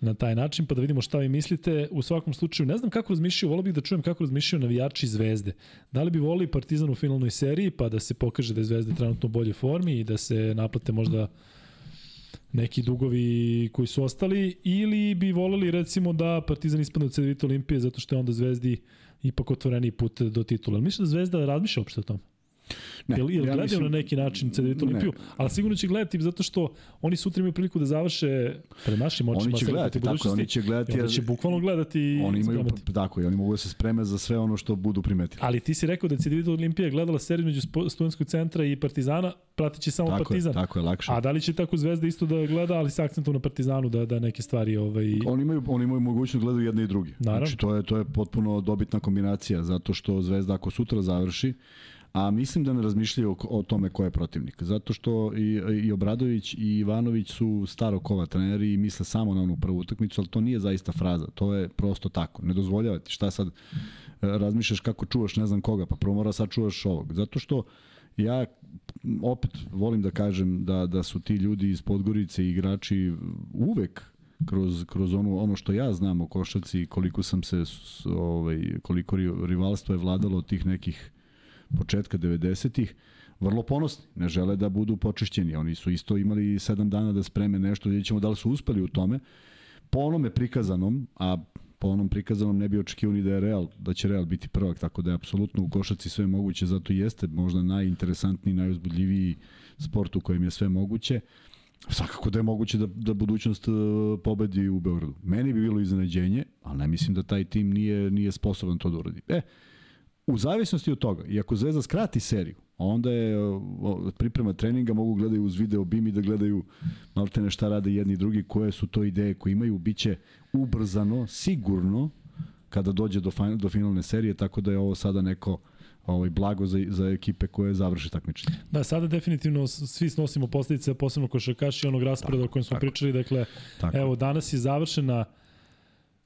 na taj način, pa da vidimo šta vi mislite. U svakom slučaju, ne znam kako razmišljaju, volio bih da čujem kako razmišljaju navijači Zvezde. Da li bi volili Partizan u finalnoj seriji, pa da se pokaže da je Zvezda trenutno u boljoj formi i da se naplate možda neki dugovi koji su ostali, ili bi voleli recimo da Partizan ispadne od Cedevita Olimpije zato što je onda Zvezdi ipak otvoreni put do titula. Mislim da Zvezda razmišlja uopšte o tom. Ne, Jel, jel ja gledaju mislim- na neki način Ne. Olimpiju, ali sigurno će gledati zato što oni sutra imaju priliku da završe pred našim očima. Oni će gledati, tako oni će gledati, I Oni će bukvalno gledati i Oni imaju, spremati. tako je, oni mogu da se spreme za sve ono što budu primetili. Ali ti si rekao da je CDVita Olimpija gledala seriju među studentskog centra i Partizana, pratići samo Tako Partizan. je, tako je, lakše. A da li će tako Zvezda isto da gleda, ali sa akcentom na Partizanu, da, da neke stvari ovaj, Oni imaju, oni imaju mogućnost da gledaju jedne i druge. Naravno. Znači, to je, to je potpuno dobitna kombinacija, zato što Zvezda ako sutra završi, a mislim da ne razmišljaju o, tome ko je protivnik. Zato što i, i Obradović i Ivanović su staro kova treneri i misle samo na onu prvu utakmicu, ali to nije zaista fraza. To je prosto tako. Ne dozvoljavati. Šta sad e, razmišljaš kako čuvaš ne znam koga, pa prvo mora sad čuvaš ovog. Zato što ja opet volim da kažem da, da su ti ljudi iz Podgorice igrači uvek kroz, kroz ono, ono što ja znam o košarci koliko sam se ovaj, koliko ri- rivalstvo je vladalo od tih nekih početka 90-ih vrlo ponosni, ne žele da budu počišćeni. Oni su isto imali 7 dana da spreme nešto, vidjet ćemo da li su uspeli u tome. Po onome prikazanom, a po onom prikazanom ne bi očekivao ni da je Real, da će Real biti prvak, tako da je apsolutno u košarci sve moguće, zato jeste možda najinteresantniji, najuzbudljiviji sport u kojem je sve moguće. Svakako da je moguće da, da budućnost e, pobedi u Beogradu. Meni bi bilo iznenađenje, ali ne mislim da taj tim nije, nije sposoban to da uradi. E, u zavisnosti od toga, i ako Zvezda skrati seriju, onda je o, o, priprema treninga, mogu gledaju uz video BIM i da gledaju maltene šta rade jedni i drugi, koje su to ideje koje imaju, bit će ubrzano, sigurno, kada dođe do, fin, do finalne serije, tako da je ovo sada neko ovaj, blago za, za ekipe koje završe takmičenje. Da, sada definitivno svi snosimo posledice, posebno košarkaši onog raspreda o kojem smo tako. pričali. Dakle, Tako. evo, danas je završena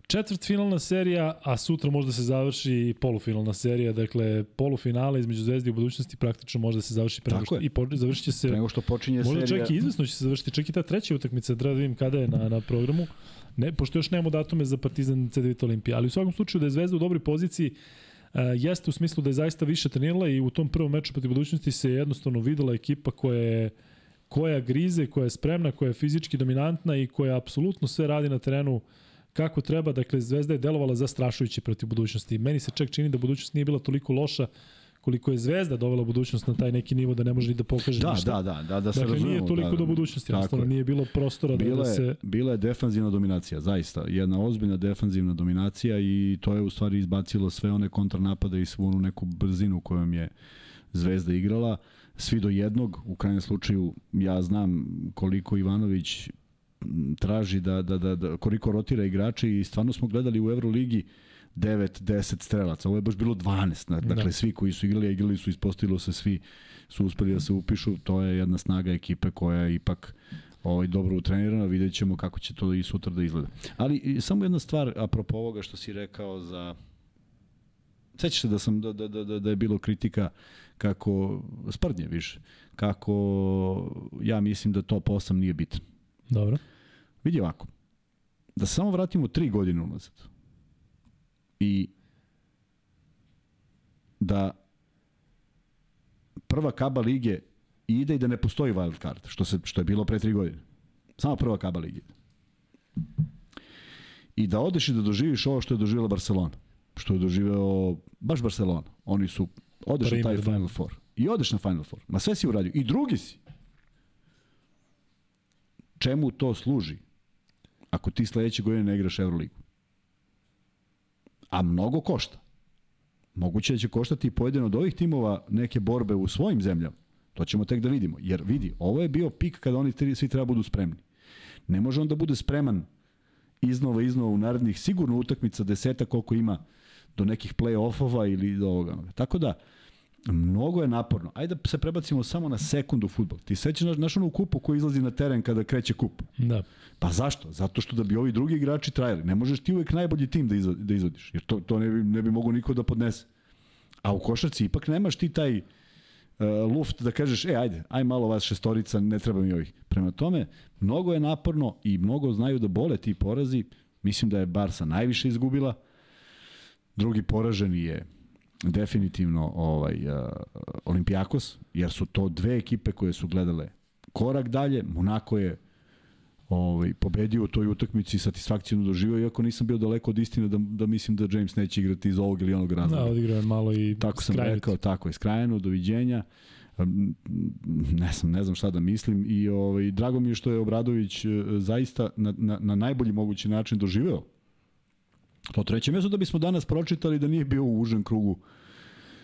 četvrtfinalna serija, a sutra možda se završi i polufinalna serija. Dakle, polufinale između Zvezde i budućnosti praktično može da se završi pre nego što, i po, završit će se Pre nego što počinje Možda serija... čak i izvesno će se završiti, čak i ta treća utakmica, treba da vidim kada je na, na programu. Ne, pošto još nemamo datume za Partizan C9 Olimpija, ali u svakom slučaju da je Zvezda u dobroj poziciji, uh, jeste u smislu da je zaista više trenirala i u tom prvom meču protiv budućnosti se jednostavno videla ekipa koja je koja grize, koja je spremna, koja je fizički dominantna i koja apsolutno sve radi na terenu kako treba. Dakle, Zvezda je delovala zastrašujuće protiv budućnosti. Meni se čak čini da budućnost nije bila toliko loša koliko je Zvezda dovela budućnost na taj neki nivo da ne može ni da pokaže Da, ništa. da, da, da, da se Dakle, razumemo. nije toliko da, do budućnosti, jednostavno je. nije bilo prostora da, Bila da je, se... bila je defanzivna dominacija, zaista. Jedna ozbiljna defanzivna dominacija i to je u stvari izbacilo sve one kontranapade i svu onu neku brzinu kojom je Zvezda igrala. Svi do jednog, u krajnjem slučaju ja znam koliko Ivanović traži da, da, da, da koliko rotira igrače i stvarno smo gledali u Euroligi 9, 10 strelaca. Ovo je baš bilo 12. na- Dakle, Da. svi koji su igrali, igrali su, ispostavilo se svi su uspeli da se upišu. To je jedna snaga ekipe koja je ipak ovaj, dobro utrenirana, vidjet ćemo kako će to i sutra da izgleda. Ali samo jedna stvar, apropo ovoga što si rekao za... Sećaš se da, sam, da, da, da, da je bilo kritika kako, sprdnje više, kako ja mislim da top 8 nije bitan. Dobro. Vidi ovako, da samo vratimo tri godine unazad i da prva kaba lige ide i da ne postoji wild card, što, se, što je bilo pre tri godine. Samo prva kaba lige. I da odeš i da doživiš ovo što je doživjela Barcelona. Što je doživeo baš Barcelona. Oni su, odeš na taj Primer, da. Final Four. I odeš na Final Four. Ma sve si uradio. I drugi si. Čemu to služi? Ako ti sledeće godine ne igraš Euroligu. A mnogo košta. Moguće da će koštati i pojedino od ovih timova neke borbe u svojim zemljama. To ćemo tek da vidimo. Jer vidi, ovo je bio pik kada oni tri, svi treba budu spremni. Ne može on da bude spreman iznova, iznova u narednih sigurno utakmica deseta koliko ima do nekih play-offova ili do ovoga. Tako da, mnogo je naporno. Ajde da se prebacimo samo na sekundu futbol. Ti sećaš naš, naš onu kupu koji izlazi na teren kada kreće kup? Da. Pa zašto? Zato što da bi ovi drugi igrači trajali. Ne možeš ti uvek najbolji tim da, izvodiš, da izvodiš, jer to, to ne bi, ne bi mogo niko da podnese. A u košarci ipak nemaš ti taj uh, luft da kažeš, e, ajde, aj malo vas šestorica, ne treba mi ovih. Prema tome, mnogo je naporno i mnogo znaju da bole ti porazi. Mislim da je Barsa najviše izgubila. Drugi poraženi je definitivno ovaj uh, Olimpijakos, jer su to dve ekipe koje su gledale korak dalje. Monako je ovaj, pobedio u toj utakmici i satisfakcijno doživio, iako nisam bio daleko od istine da, da mislim da James neće igrati iz ovog ili onog razloga. Da, odigrao je malo i Tako sam skrajnuti. rekao, tako je, skrajeno, doviđenja. Ne znam, ne znam šta da mislim i ovaj, drago mi je što je Obradović e, zaista na, na, na najbolji mogući način doživeo to treće mesto da bismo danas pročitali da nije bio u užem krugu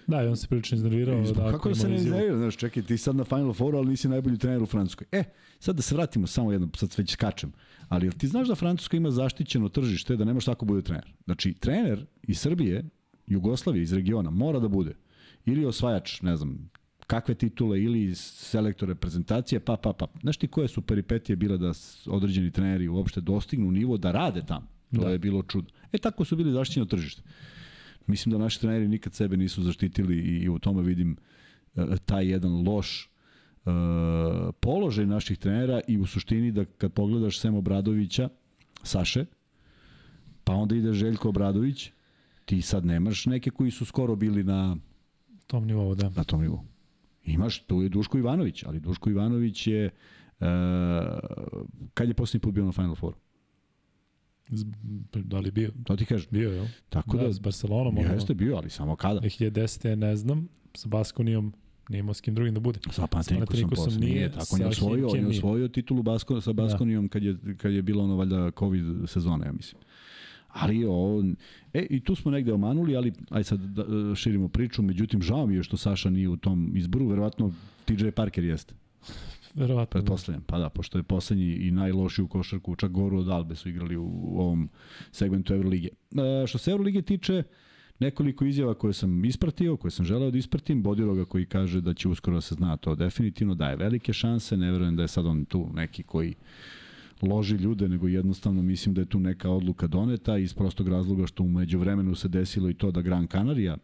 Da, i on se prilično iznervirao. Da, kako da se ne iznervira, znaš, čekaj, ti sad na Final Four, ali nisi najbolji trener u Francuskoj. E, sad da se vratimo samo jedno, sad već skačem, ali jel ti znaš da Francuska ima zaštićeno tržište, da ne može tako bude trener? Znači, trener iz Srbije, Jugoslavije, iz regiona, mora da bude ili osvajač, ne znam, kakve titule ili selektor reprezentacije, pa, pa, pa. Znaš ti koje su peripetije bile da određeni treneri uopšte dostignu nivo da rade tamo? To da. je bilo čudo. E, tako su bili zaštićeno tržište. Mislim da naši treneri nikad sebe nisu zaštitili i, i u tome vidim uh, taj jedan loš uh, položaj naših trenera i u suštini da kad pogledaš Sem Obradovića, Saše, pa onda ide Željko Obradović, ti sad nemaš neke koji su skoro bili na tom nivou, da. Na tom nivou. Imaš, tu je Duško Ivanović, ali Duško Ivanović je uh, kad je posljednji put bio na Final Fouru? Da li bio? To ti kažeš. Bio, jel? Tako da, da s Barcelonom. Jeste bio, ali samo kada? 2010. ne znam, sa Baskonijom nije imao s kim drugim da bude. Sa Panathinaikosom posle nije, nije tako on je osvojio, on je osvojio titulu Basko, sa Baskonijom da. kad je, kad je bilo ono valjda COVID sezona, ja mislim. Ali on, e, i tu smo negde omanuli, ali aj sad da, širimo priču, međutim žao mi je što Saša nije u tom izboru, verovatno TJ Parker jeste. Verovatno. Pretpostavljam, pa da, pošto je poslednji i najlošiji u košarku, čak goru od Albe su igrali u, u ovom segmentu Evrolige. E, što se Evrolige tiče, nekoliko izjava koje sam ispratio, koje sam želeo da ispratim, Bodiroga koji kaže da će uskoro da se zna to definitivno, daje velike šanse, ne verujem da je sad on tu neki koji loži ljude, nego jednostavno mislim da je tu neka odluka doneta iz prostog razloga što umeđu vremenu se desilo i to da Gran Canaria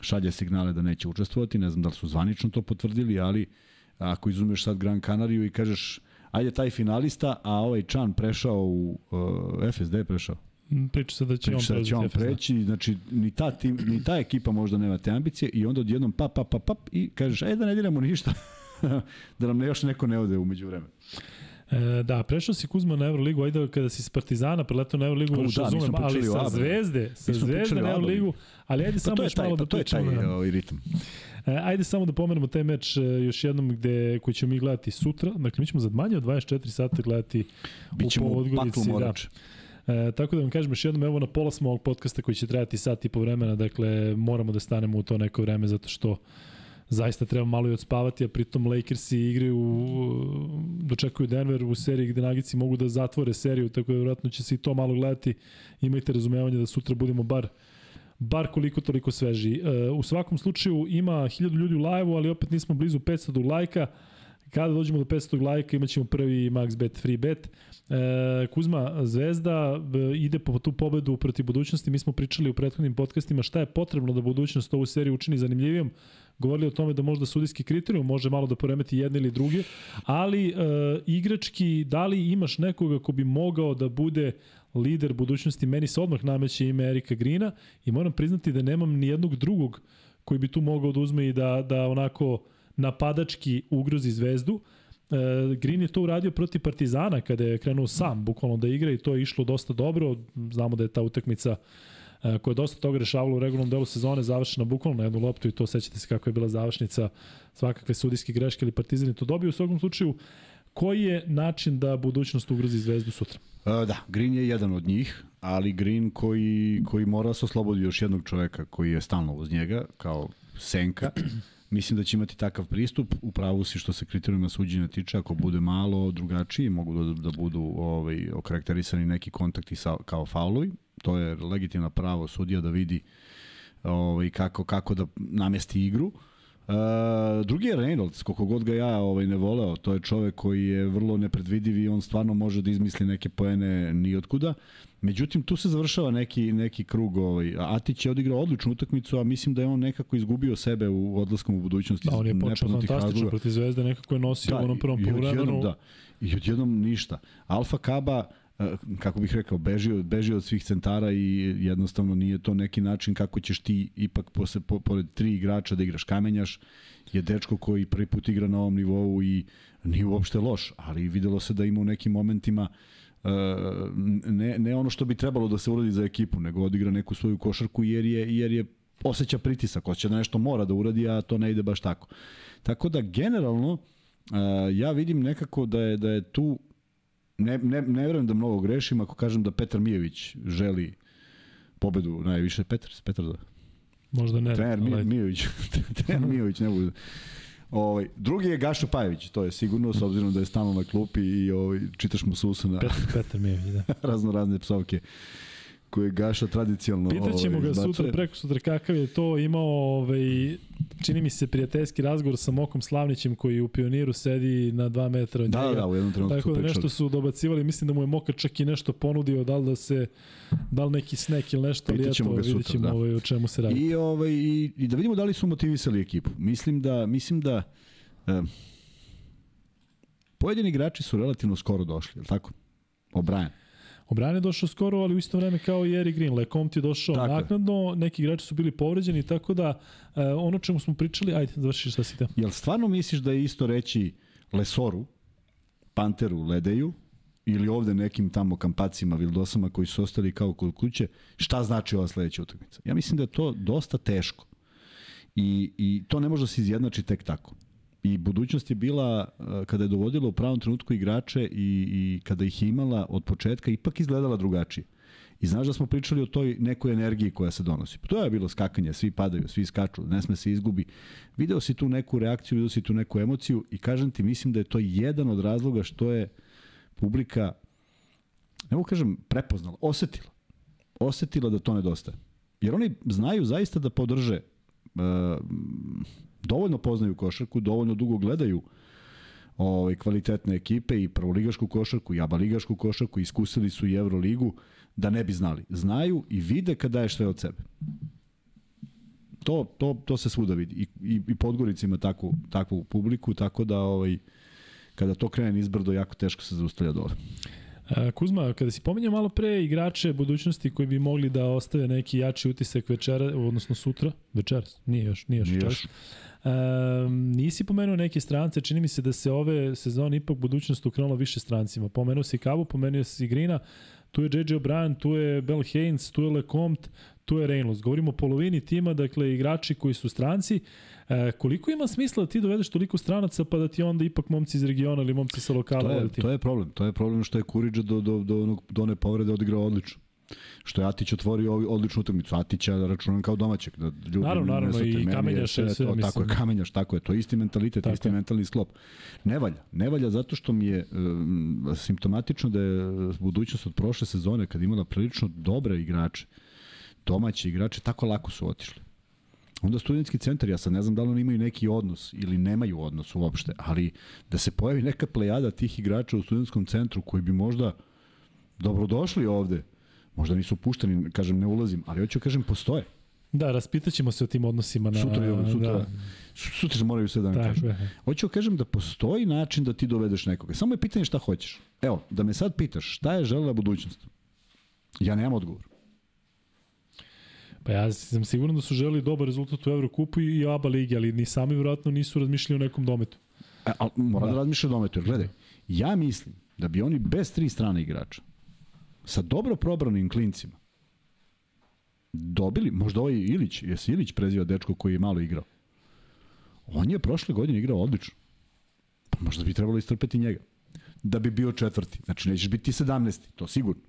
šalje signale da neće učestvovati, ne znam da li su zvanično to potvrdili, ali uh, ako izumeš sad Gran Canariju i kažeš ajde taj finalista, a ovaj Čan prešao u uh, FSD je prešao. Mm, priča se da će Priča on, da će on preći, znači ni ta, tim, ni ta ekipa možda nema te ambicije i onda odjednom pap, pap, pap, pap i kažeš ajde da ne diramo ništa, (laughs) da nam još neko ne ode umeđu vremena. E, da, prešao si Kuzma na Euroligu, ajde kada si s Partizana preletao na Euroligu, još da, razumem, ali sa Zvezde, sa Zvezde na Euroligu, ali ajde pa samo još malo da pričamo. To je taj ovaj ritam. E, ajde samo da pomenemo taj meč e, još jednom gde, koji ćemo mi gledati sutra. Dakle, mi ćemo za manje od 24 sata gledati Bićemo u Podgorici. Da. E, tako da vam kažem još jednom, evo na pola smo ovog podcasta koji će trajati sat i po vremena, dakle moramo da stanemo u to neko vreme zato što zaista treba malo i odspavati, a pritom Lakersi igraju, dočekuju Denver u seriji gde Nagici mogu da zatvore seriju, tako da vjerojatno će se i to malo gledati. Imajte razumevanje da sutra budemo bar bar koliko toliko sveži. E, u svakom slučaju ima 1000 ljudi u live-u, ali opet nismo blizu 500 lajka. Kada dođemo do 500 lajka imaćemo prvi max bet free bet. E, Kuzma, Zvezda e, ide po tu pobedu protiv budućnosti. Mi smo pričali u prethodnim podcastima šta je potrebno da budućnost ovu seriju učini zanimljivijom govorili o tome da možda sudijski kriterijum može malo da poremeti jedne ili druge, ali e, igrački, da li imaš nekoga ko bi mogao da bude lider budućnosti, meni se odmah nameće ime Erika Grina i moram priznati da nemam ni jednog drugog koji bi tu mogao da uzme i da, da onako napadački ugrozi zvezdu. E, Green je to uradio protiv Partizana kada je krenuo sam bukvalno da igra i to je išlo dosta dobro. Znamo da je ta utakmica koja je dosta toga rešavala u regularnom delu sezone završena bukvalno na jednu loptu i to sećate se kako je bila završnica svakakve sudijske greške ili Partizan je to dobio. U svakom slučaju, koji je način da budućnost ugrozi zvezdu sutra? Uh, da, Green je jedan od njih, ali Green koji, koji mora se oslobodi još jednog čoveka koji je stalno uz njega, kao senka. Mislim da će imati takav pristup, u pravu si što se kriterijuma suđenja tiče, ako bude malo drugačiji, mogu da, da budu ovaj, okarakterisani neki kontakti sa, kao faulovi, to je legitimno pravo sudija da vidi ovaj, kako, kako da namesti igru. Uh, drugi je Reynolds, koliko god ga ja ovaj, ne voleo, to je čovek koji je vrlo nepredvidiv i on stvarno može da izmisli neke poene ni otkuda. Međutim, tu se završava neki, neki krug. Ovaj. Atić je odigrao odličnu utakmicu, a mislim da je on nekako izgubio sebe u odlaskom u budućnosti. Da, on je počeo fantastično protiv Zvezde, nekako je nosio da, u onom prvom poluvremenu. Da, i odjednom ništa. Alfa Kaba, kako bih rekao, beži od, beži od svih centara i jednostavno nije to neki način kako ćeš ti ipak posle, po, pored tri igrača da igraš kamenjaš, je dečko koji prvi put igra na ovom nivou i nije uopšte loš, ali videlo se da ima u nekim momentima uh, ne, ne ono što bi trebalo da se uradi za ekipu, nego odigra neku svoju košarku jer je, jer je osjeća pritisak, osjeća da nešto mora da uradi, a to ne ide baš tako. Tako da generalno ja vidim nekako da je, da je tu ne, ne, ne verujem da mnogo grešim ako kažem da Petar Mijević želi pobedu najviše. Petar, Petar da. Možda ne. Trener ali... Mijović. (laughs) trener Mijović ne bude. Ovaj, drugi je Gašo Pajević, to je sigurno, s obzirom da je stalno na klupi i ovaj, čitaš mu susa na Petar, Petar Mijević, da. (laughs) razno razne psovke koje Gaša tradicionalno Pitaćemo ovaj, ga sutra, preko sutra kakav je to imao, ovaj, čini mi se prijateljski razgovor sa Mokom Slavnićem koji u pioniru sedi na 2 metra od da, njega. Da, u jednom trenutku Tako da nešto su dobacivali, mislim da mu je Moka čak i nešto ponudio, da li da se, da li neki snack ili nešto, ali eto, vidjet ćemo da. ovaj, o čemu se radi. I, ovaj, i, I da vidimo da li su motivisali ekipu. Mislim da, mislim da um, pojedini igrači su relativno skoro došli, je li tako? O'Brien. Obrane je došao skoro, ali u isto vreme kao i Eric Green. Lecomte je došao tako naknadno, neki igrači su bili povređeni, tako da uh, ono čemu smo pričali, ajde, završi šta si te. Jel stvarno misliš da je isto reći Lesoru, Panteru, Ledeju, ili ovde nekim tamo kampacima, Vildosama koji su ostali kao kod kuće, šta znači ova sledeća utakmica? Ja mislim da je to dosta teško. I, I to ne može da se izjednači tek tako. I budućnost je bila, eh, kada je dovodila u pravom trenutku igrače i, i kada ih je imala od početka, ipak izgledala drugačije. I znaš da smo pričali o toj nekoj energiji koja se donosi. To je bilo skakanje, svi padaju, svi skaču, ne sme se izgubi. Video si tu neku reakciju, video si tu neku emociju i kažem ti, mislim da je to jedan od razloga što je publika, mogu kažem prepoznala, osetila. Osetila da to nedostaje. Jer oni znaju zaista da podrže uh, dovoljno poznaju košarku, dovoljno dugo gledaju ovaj, kvalitetne ekipe i prvoligašku košarku i abaligašku košarku, iskusili su i Euroligu, da ne bi znali. Znaju i vide kad daješ sve od sebe. To, to, to se svuda vidi. I, i, i Podgorica ima takvu, takvu publiku, tako da ovaj, kada to krene izbrdo, jako teško se zaustavlja dole. Kuzma, kada si pominjao malo pre igrače budućnosti koji bi mogli da ostave neki jači utisak večera, odnosno sutra, večeras, nije još, nije još nije. Još. Um, nisi pomenuo neke strance, čini mi se da se ove sezone ipak budućnost ukrenula više strancima. Pomenuo si Kabu, pomenuo si Grina, tu je JJ O'Brien, tu je Bell Haynes, tu je Lecomte, tu je Reynolds. Govorimo o polovini tima, dakle igrači koji su stranci. E, koliko ima smisla da ti dovedeš toliko stranaca pa da ti onda ipak momci iz regiona ili momci sa lokala to je, to je problem. To je problem što je Kuriđa do, do, do, do one povrede odigrao odlično što je Atić otvorio odličnu utakmicu. Atića računam kao domaćeg, da ljudi naravno, naravno, ne i Kamenjaš sve, sve, to, Tako je, Kamenjaš, tako je, to je isti mentalitet, tako isti je. mentalni sklop. Ne valja, ne valja zato što mi je um, simptomatično da je budućnost od prošle sezone, kad imala prilično dobre igrače, domaći igrače, tako lako su otišli. Onda studentski centar, ja sad ne znam da li oni imaju neki odnos ili nemaju odnos uopšte, ali da se pojavi neka plejada tih igrača u studentskom centru koji bi možda dobrodošli ovde, Možda nisu pušteni, kažem, ne ulazim, ali hoću kažem, postoje. Da, raspitaćemo se o tim odnosima na... Sutra, sutra, da. sutra moraju sve da nam kažem. Hoću kažem da postoji način da ti dovedeš nekoga. Samo je pitanje šta hoćeš. Evo, da me sad pitaš šta je želela budućnost? Ja nemam odgovor. Pa ja sam siguran da su želeli dobar rezultat u Evrokupu i ABA ligi, ali ni sami vjerojatno nisu razmišljali o nekom dometu. E, ali mora da, da razmišlja o dometu, jer gledaj, ja mislim da bi oni bez tri strane igrača sa dobro probranim klincima dobili, možda ovaj Ilić, jesi Ilić prezio dečko koji je malo igrao. On je prošle godine igrao odlično. Pa možda bi trebalo istrpeti njega. Da bi bio četvrti. Znači nećeš biti 17. To sigurno.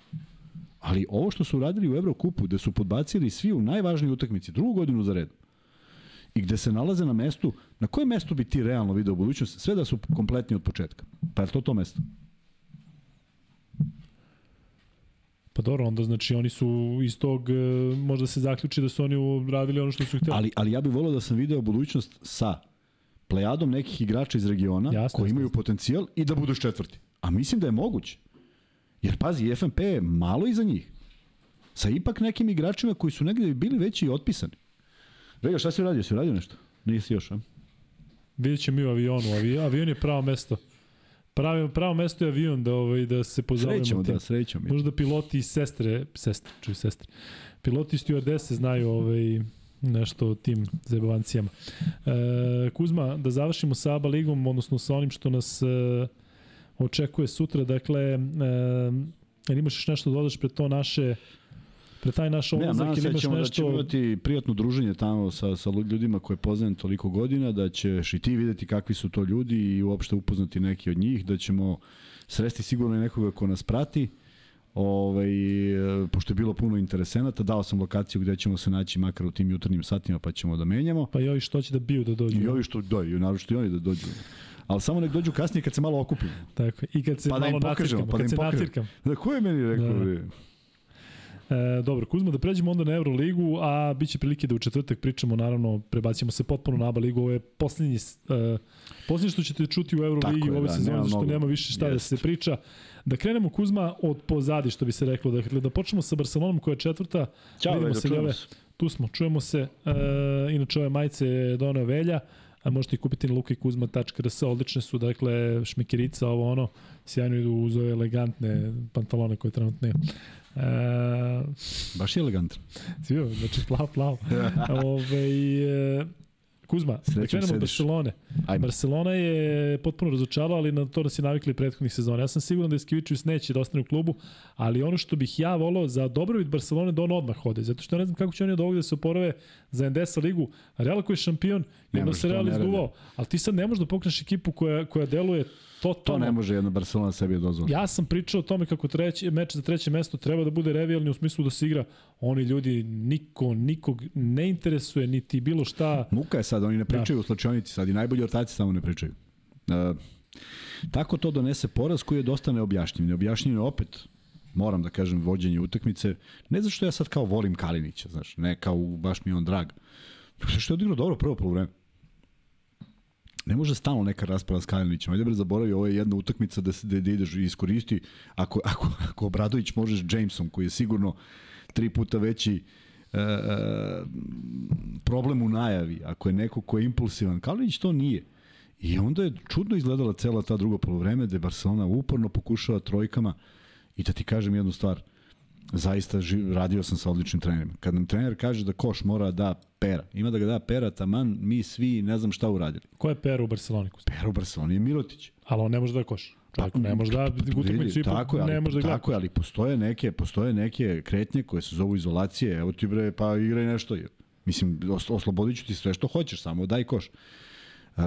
Ali ovo što su radili u Evrokupu, da su podbacili svi u najvažnijoj utakmici, drugu godinu za red, i gde se nalaze na mestu, na kojem mestu bi ti realno video budućnost, sve da su kompletni od početka. Pa je to to mesto? Pa dobro, onda znači oni su iz tog, e, možda se zaključi da su oni uradili ono što su hteli. Ali, ali ja bih volio da sam video budućnost sa plejadom nekih igrača iz regiona Jasne, koji jasne, imaju potencijal i da budu četvrti. A mislim da je moguće. Jer pazi, FNP je malo iza njih. Sa ipak nekim igračima koji su negde bili već i otpisani. Vega, šta si uradio? Si uradio nešto? Nisi još, a? Vidjet ćemo mi u avionu. Avi, avion je pravo mesto. Pravi, pravo mesto je avion da, ovaj, da se pozabavimo Srećemo, tim. da, srećemo. Možda piloti i sestre, sestre, čuj sestre, piloti stewardese znaju ovaj, nešto o tim zajebavancijama. E, Kuzma, da završimo sa ABA ligom, odnosno sa onim što nas e, očekuje sutra, dakle, e, imaš još nešto da dodaš pre to naše pre taj naš Ne, nadam se ili da imaš ćemo, da ćemo nešto... imati prijatno druženje tamo sa, sa ljudima koje poznajem toliko godina, da ćeš i ti videti kakvi su to ljudi i uopšte upoznati neki od njih, da ćemo sresti sigurno i nekoga ko nas prati. Ovaj, e, pošto je bilo puno interesenata, dao sam lokaciju gde ćemo se naći makar u tim jutarnjim satima pa ćemo da menjamo. Pa i ovi što će da biju da dođu. I ovi što, da, i naravno i oni da dođu. Ali samo nek dođu kasnije kad se malo okupimo. Tako. I kad se Pa da im malo pokažemo, nacirkam, pa da kad im se pokažemo. Da, ko je meni rekao? Da. Da. E, dobro, Kuzma, da pređemo onda na Euroligu, a bit će prilike da u četvrtak pričamo, naravno, prebacimo se potpuno na ABA ligu, ovo je poslednji, e, poslednje što ćete čuti u Euroligi ovoj da, sezoni, nema zašto mnogo. nema više šta da Jest. se priča. Da krenemo Kuzma od pozadi, što bi se reklo, dakle, da počnemo sa Barcelonom koja je četvrta, Ćao, vidimo Veljo, se se. Tu smo, čujemo se. E, inače, ove majice je doneo Velja, a možete ih kupiti na lukajkuzma.rs, odlične su, dakle, šmekerica, ovo ono, sjajno idu uz ove elegantne pantalone koje trenutno imam. E, Baš je elegantan. (laughs) Svi, znači plav, plav. (laughs) Ove, e, Kuzma, da Srećom krenemo od. Barcelone. Ajme. Barcelona je potpuno razočarala, ali na to nas je navikli prethodnih sezona. Ja sam siguran da Iskivičius neće da ostane u klubu, ali ono što bih ja volao za dobrobit Barcelone da on odmah ode, zato što ne znam kako će oni od ovoga da se oporave za Endesa ligu. Real koji je šampion, Ne može, se to Real izduvao, ali ti sad ne možeš da pokreneš ekipu koja, koja deluje To totalno ne može jedna Barcelona sebi dozvoliti. Ja sam pričao o tome kako treći, meč za treće mesto treba da bude revijalni u smislu da se igra. Oni ljudi, niko, nikog ne interesuje, niti bilo šta. Muka je sad, oni ne Da. pričaju u slačionici, sad i najbolji ortaci samo ne pričaju. E, tako to donese poraz koji je dosta neobjašnjiv. Neobjašnjiv je opet, moram da kažem, vođenje utakmice. Ne zato što ja sad kao volim Kalinića, znaš, ne kao baš mi on drag. Što je odigrao dobro prvo polovreme. Ne može stalno neka rasprava s Kalinićem. Ajde bre, zaboravi, ovo je jedna utakmica da, se, da, da ideš i iskoristi. Ako, ako, ako Obradović možeš Jamesom, koji je sigurno tri puta veći e, e, problem u najavi, ako je neko ko je impulsivan, Kalinić to nije. I onda je čudno izgledala cela ta druga polovreme gde Barcelona uporno pokušava trojkama i da ti kažem jednu stvar, zaista živ, radio sam sa odličnim trenerima. Kad nam trener kaže da koš mora da pera, ima da ga da pera, taman mi svi ne znam šta uradili. Ko je Pera u Barceloni? Pera u Barceloni je Mirotić. Ali on ne može da koš. Čovjek ne može da utakmicu Vidi, ipak tako ne može da gleda. Tako je, ali postoje neke, postoje neke kretnje koje se zovu izolacije. Evo ti bre, pa igraj nešto. Mislim, os, oslobodit ću ti sve što hoćeš, samo daj koš. Uh,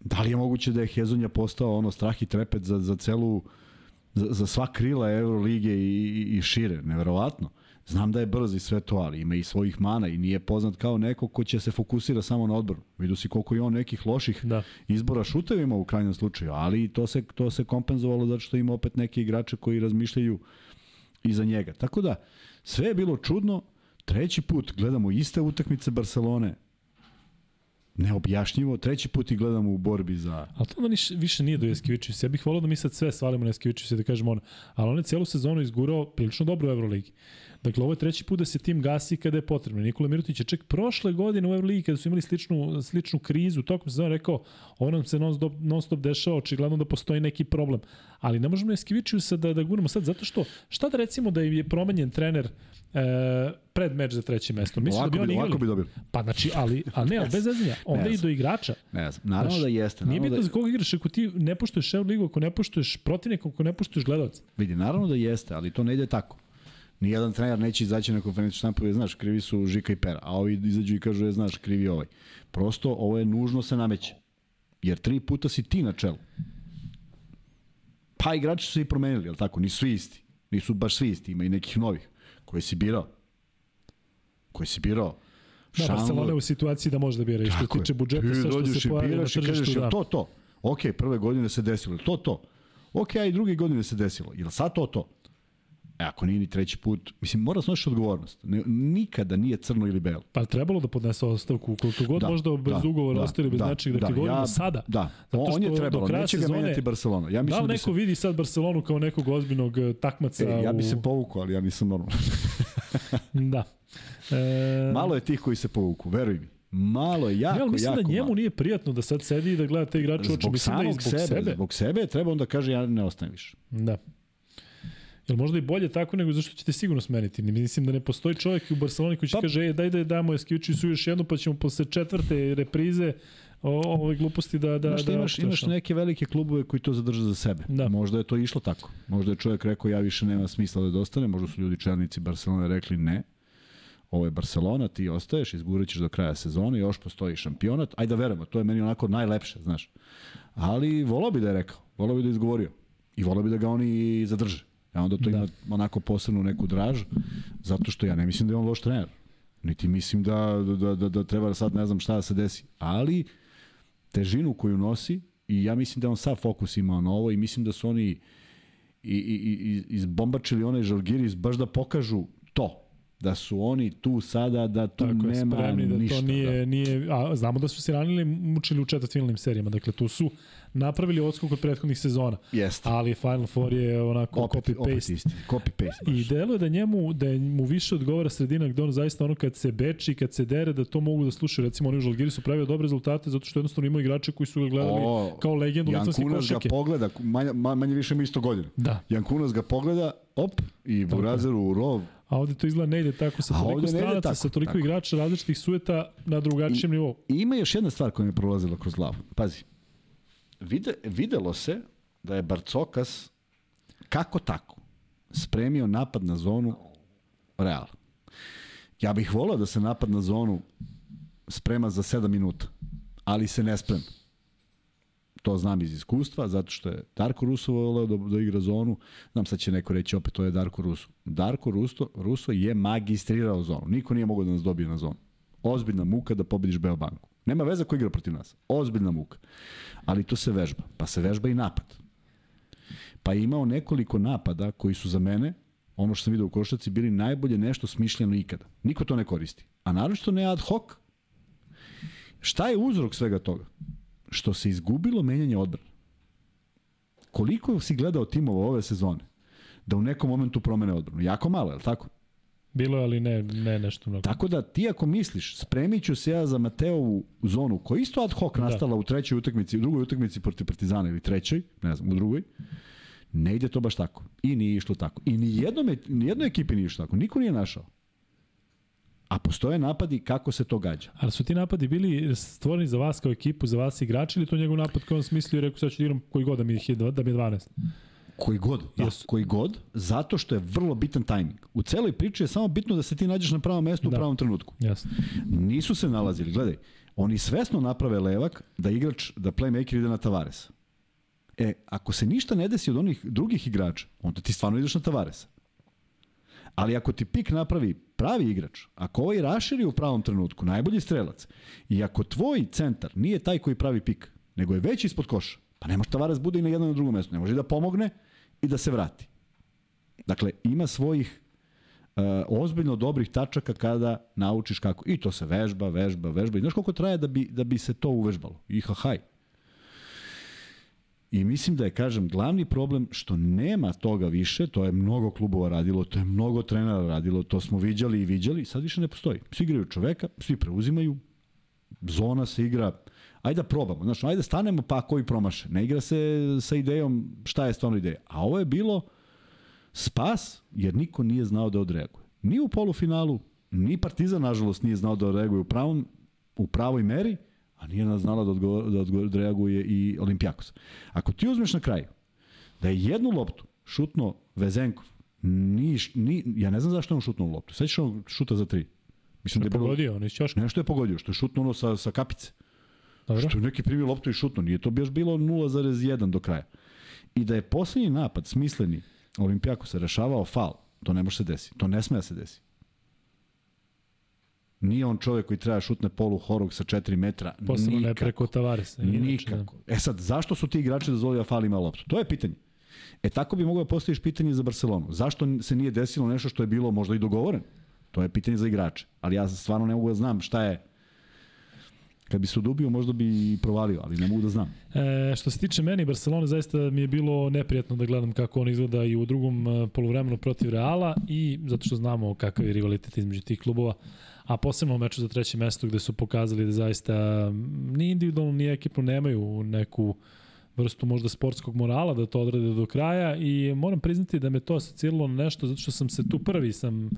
da li je moguće da je Hezonja postao ono strah i trepet za, za celu za, za sva krila Eurolige i, i, i šire, neverovatno. Znam da je brz i sve to, ali ima i svojih mana i nije poznat kao neko ko će se fokusira samo na odbor. Vidu si koliko je on nekih loših Da. izbora šutevima u krajnjem slučaju, ali to se, to se kompenzovalo zato što ima opet neke igrače koji razmišljaju iza njega. Tako da, sve je bilo čudno. Treći put gledamo iste utakmice Barcelone, neobjašnjivo. Treći put i gledamo u borbi za... Ali to onda više nije do Jeskivičiusa. Ja bih volao da mi sad sve svalimo na Jeskivičiusa i da kažemo ono. Ali on je celu sezonu izgurao prilično dobro u Euroligi. Dakle, ovo je treći put da se tim gasi kada je potrebno. Nikola Mirotić je čak prošle godine u Euroligi kada su imali sličnu, sličnu krizu, tokom sezona rekao, ovo nam se non stop, non stop dešava, očigledno da postoji neki problem. Ali ne možemo Jeskivičiusa da, da guramo sad, zato što, šta da recimo da je promenjen trener e, pred meč za treće mesto? Misliš da Ovako bi bi, oni igrali? bi dobili. Pa znači, ali, ali ne, ali bez zezanja. Onda i do igrača. Ne znam. Naravno Znaš, da jeste. Nije bitno da, za koga igraš, ako ti ne poštuješ Euroligu, ako ne poštuješ protivnika, ako ne poštuješ gledalca. vidi, naravno da jeste, ali to ne ide tako. Nijedan trener neće izaći na konferenciju štampu i znaš, krivi su Žika i Pera, a ovi izađu i kažu, je, znaš, krivi je ovaj. Prosto, ovo je nužno se nameće. Jer tri puta si ti na čelu. Pa igrači su se i promenili, jel tako? Nisu svi isti. Nisu baš svi isti, ima i nekih novih koje si birao. Koje si birao. Da, Barcelona je u situaciji da može da bira i što tiče budžeta, sve što se pojavi na tržištu. Da. To, to. Ok, prve godine se desilo, to, to. Ok, a i druge godine se desilo. Jel sad to, to? E, ako nije ni treći put, mislim, mora snosiš odgovornost. Ne, nikada nije crno ili belo. Pa trebalo da podnese ostavku, koliko god da, možda bez da, ugovora da, ostali bez da, nečeg, dakle, da, govorimo ja, sada. Da, zato što on je trebalo, neće ga menjati Barcelona. Ja mislim da li neko se... vidi sad Barcelonu kao nekog ozbiljnog eh, takmaca? E, ja bi se povukao, ali ja nisam normalan. (laughs) da. E... Malo je tih koji se povuku, veruj mi. Malo je, jako, ja, mislim jako da njemu malo. nije prijatno da sad sedi i da gleda te igrače u oči. Mislim da i zbog sebe, sebe. Zbog sebe treba onda kaže ja ne ostajem više. Da. Jel možda i bolje tako nego zašto ćete sigurno smeniti? Mislim da ne postoji čovjek u Barceloni koji će pa, kaže e, daj da damo Eskiviću su još jednu pa ćemo posle četvrte reprize o, ove gluposti da da Znaš, da imaš imaš neke velike klubove koji to zadrže za sebe. Da. Možda je to išlo tako. Možda je čovjek rekao ja više nema smisla da dostane, možda su ljudi čelnici Barcelone rekli ne. Ovo je Barcelona, ti ostaješ, izgurećeš do kraja sezone, još postoji šampionat. Ajde da verujemo, to je meni onako najlepše, znaš. Ali volao bi da je rekao, volao bi da je izgovorio. I volao bi da ga oni zadrže. Ja onda to da. ima onako posebnu neku draž, zato što ja ne mislim da je on loš trener. Niti mislim da, da, da, da treba sad ne znam šta da se desi. Ali težinu koju nosi i ja mislim da on sav fokus imao na ovo i mislim da su oni i, i, i, izbombačili onaj Žalgiris baš da pokažu to da su oni tu sada, da tu Tako nema spremni, da ništa. To nije, da. nije, a znamo da su se ranili mučili u četvrtfinalnim serijama, dakle tu su napravili odskok od prethodnih sezona. Jeste. Ali Final Four je onako opet, copy paste. Opet isti. Copy paste. Baš. I deluje da njemu da mu više odgovara sredina gde on zaista ono kad se beči, kad se dere da to mogu da slušaju. Recimo oni u Žalgirisu pravio dobre rezultate zato što jednostavno imaju igrače koji su ga gledali o, kao legendu litvanske košake. ga pogleda, manje, manje više ima isto godine. Da. Jankunas ga pogleda, op, i Burazer u rov, A ovde to izgleda ne ide tako sa toliko stranaca, tako, sa toliko tako. igrača različitih sueta na drugačijem I, nivou. I ima još jedna stvar koja mi je prolazila kroz glavu. Pazi, vide, videlo se da je Barcokas kako tako spremio napad na zonu Real. Ja bih volao da se napad na zonu sprema za 7 minuta, ali se ne sprema. To znam iz iskustva, zato što je Darko Russo voleo da, da igra zonu. Znam, sad će neko reći opet, to je Darko Russo. Darko Russo, Russo je magistrirao zonu. Niko nije mogao da nas dobije na zonu. Ozbiljna muka da pobediš Beobanku. Nema veze ko igra protiv nas. Ozbiljna muka. Ali to se vežba. Pa se vežba i napad. Pa je imao nekoliko napada koji su za mene, ono što sam vidio u košaci, bili najbolje nešto smišljeno ikada. Niko to ne koristi. A naročito ne ad hoc. Šta je uzrok svega toga? Što se izgubilo menjanje odbrana. Koliko si gledao timova ove sezone da u nekom momentu promene odbranu? Jako malo, je li tako? Bilo je, ali ne, ne nešto mnogo. Tako da ti ako misliš, spremit ću se ja za Mateovu zonu, koja isto ad hoc da. nastala da. u trećoj utakmici, u drugoj utakmici protiv Partizana ili trećoj, ne znam, u drugoj, ne ide to baš tako. I nije išlo tako. I ni, jednom, ni jednoj ekipi nije išlo tako. Niko nije našao. A postoje napadi kako se to gađa. Ali su ti napadi bili stvoreni za vas kao ekipu, za vas igrači ili to njegov napad koji on smislio i rekao sad ću da igram koji god da mi je, da mi je 12? Koji god, da, yes. koji god, zato što je vrlo bitan tajming. U celoj priči je samo bitno da se ti nađeš na pravom mestu da. u pravom trenutku. Yes. Nisu se nalazili, gledaj, oni svesno naprave levak da igrač, da playmaker ide na Tavares. E, ako se ništa ne desi od onih drugih igrača, onda ti stvarno ideš na Tavaresa. Ali ako ti pik napravi pravi igrač, ako ovaj raširi u pravom trenutku, najbolji strelac, i ako tvoj centar nije taj koji pravi pik, nego je već ispod koša, pa ne može Tavares bude i na jednom i na drugom mestu, ne može da pomogne i da se vrati. Dakle, ima svojih uh, ozbiljno dobrih tačaka kada naučiš kako. I to se vežba, vežba, vežba. I znaš koliko traje da bi, da bi se to uvežbalo? I hahaj. I mislim da je, kažem, glavni problem što nema toga više, to je mnogo klubova radilo, to je mnogo trenera radilo, to smo viđali i viđali, sad više ne postoji. Svi igraju čoveka, svi preuzimaju, zona se igra, ajde da probamo, znači, ajde da stanemo pa koji promaše. Ne igra se sa idejom šta je stvarno ideja. A ovo je bilo spas, jer niko nije znao da odreaguje. Ni u polufinalu, ni Partizan, nažalost, nije znao da odreaguje u, pravom, u pravoj meri, a nije znala da, odgovor, da odreaguje i Olimpijakos. Ako ti uzmeš na kraju da je jednu loptu šutno Vezenkov, ni, ni, ja ne znam zašto je on šutnuo loptu. Svećaš on šuta za tri. Mislim da je pogodio, on je ćoška. Nešto je pogodio, što je šutnuo ono sa, sa kapice. Dobro. Što je neki primio loptu i šutno. Nije to bi još bilo 0,1 do kraja. I da je poslednji napad, smisleni, Olimpijako se rešavao fal, to ne može se desiti. To ne sme da se desi. Nije on čovjek koji treba šutne polu horog sa 4 metra. Posebno Nikako. ne preko Tavaresa. Nikako. E sad, zašto su ti igrači dozvolili da Fali ima loptu? To je pitanje. E tako bi mogao da postaviš pitanje za Barcelonu. Zašto se nije desilo nešto što je bilo možda i dogovoreno? To je pitanje za igrače. Ali ja stvarno ne mogu da znam šta je Kad bi se udubio, možda bi i provalio, ali ne mogu da znam. E, što se tiče meni, Barcelona zaista mi je bilo neprijatno da gledam kako on izgleda i u drugom e, polovremenu protiv Reala i zato što znamo kakav je rivalitet između tih klubova, a posebno u meču za treće mesto gde su pokazali da zaista ni individualno ni ekipno nemaju neku vrstu možda sportskog morala da to odrade do kraja i moram priznati da me to asociralo na nešto zato što sam se tu prvi sam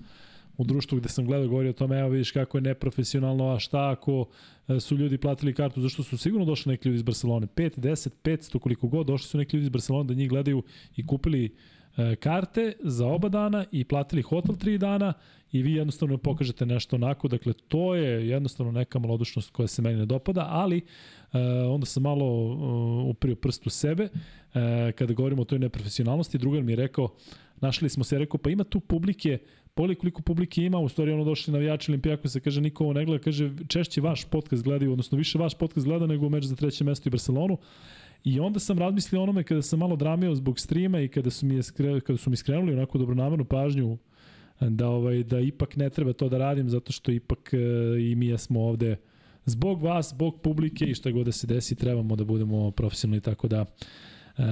u društvu gde sam gledao govorio o tome, evo vidiš kako je neprofesionalno, a šta ako e, su ljudi platili kartu, zašto su sigurno došli neki ljudi iz Barcelone, 5, 10, 500, koliko god, došli su neki ljudi iz Barcelone da njih gledaju i kupili e, karte za oba dana i platili hotel 3 dana i vi jednostavno pokažete nešto onako, dakle to je jednostavno neka malodušnost koja se meni ne dopada, ali e, onda sam malo uprio prst u sebe kada govorimo o toj neprofesionalnosti, drugar mi je rekao, našli smo se, rekao, pa ima tu publike Poli koliko publike ima, u stvari ono došli navijači Olimpijakosa, kaže niko ovo ne gleda, kaže češće vaš podcast gledaju, odnosno više vaš podcast gleda nego meč za treće mesto i Barcelonu. I onda sam razmislio onome kada sam malo dramio zbog streama i kada su mi, skre, kada su mi skrenuli onako dobronamernu pažnju da ovaj da ipak ne treba to da radim zato što ipak e, i mi smo ovde zbog vas, zbog publike i šta god da se desi trebamo da budemo profesionalni tako da e,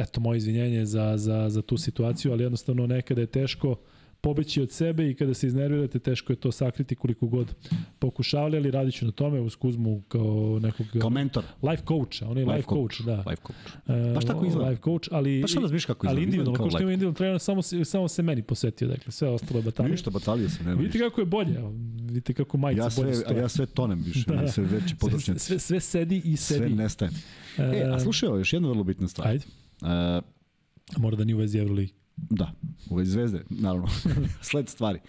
eto moje izvinjenje za, za, za tu situaciju, ali jednostavno nekada je teško pobeći od sebe i kada se iznervirate teško je to sakriti koliko god pokušavali, ali radit ću na tome uz Kuzmu kao nekog... Kao mentor. Life coach, on je life, life coach, coach, da. Life coach. Baš tako izgleda. Life coach, ali... Baš sada znaš kako izgleda. Ali individualno, kao što ima individualno trener, samo, samo se meni posetio, dakle, sve ostalo batalije. Ništa, batalije se nema. Vidite kako je bolje, vidite kako majica ja sve, bolje stoje. Ja sve tonem više, (laughs) da. sve veći područnjaci. Sve, sve, sve sedi i sedi. Sve nestaje. E, a slušaj, ovo, još jedna vrlo bitna stvar. Ajde. Uh, Mora da nije u vezi Euroligi. Da, ove zvezde, naravno. (laughs) Sled stvari.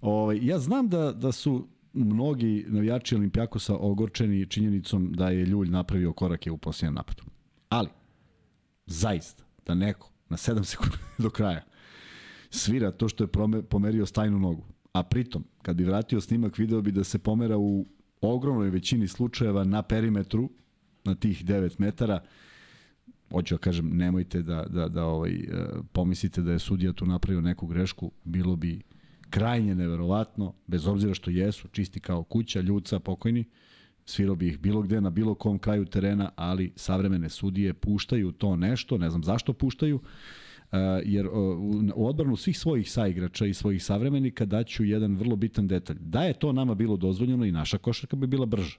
Ove, ovaj, ja znam da, da su mnogi navijači Olimpijakosa ogorčeni činjenicom da je Ljulj napravio korake u posljednjem napadu. Ali, zaista, da neko na 7 (laughs) sekundi do kraja svira to što je pomerio stajnu nogu, a pritom, kad bi vratio snimak, video bi da se pomera u ogromnoj većini slučajeva na perimetru, na tih 9 metara, hoću da kažem, nemojte da, da, da ovaj, e, pomislite da je sudija tu napravio neku grešku, bilo bi krajnje neverovatno, bez obzira što jesu, čisti kao kuća, ljuca, pokojni, svirao bi ih bilo gde, na bilo kom kraju terena, ali savremene sudije puštaju to nešto, ne znam zašto puštaju, uh, jer uh, u odbranu svih svojih saigrača i svojih savremenika daću jedan vrlo bitan detalj. Da je to nama bilo dozvoljeno i naša košarka bi bila brža.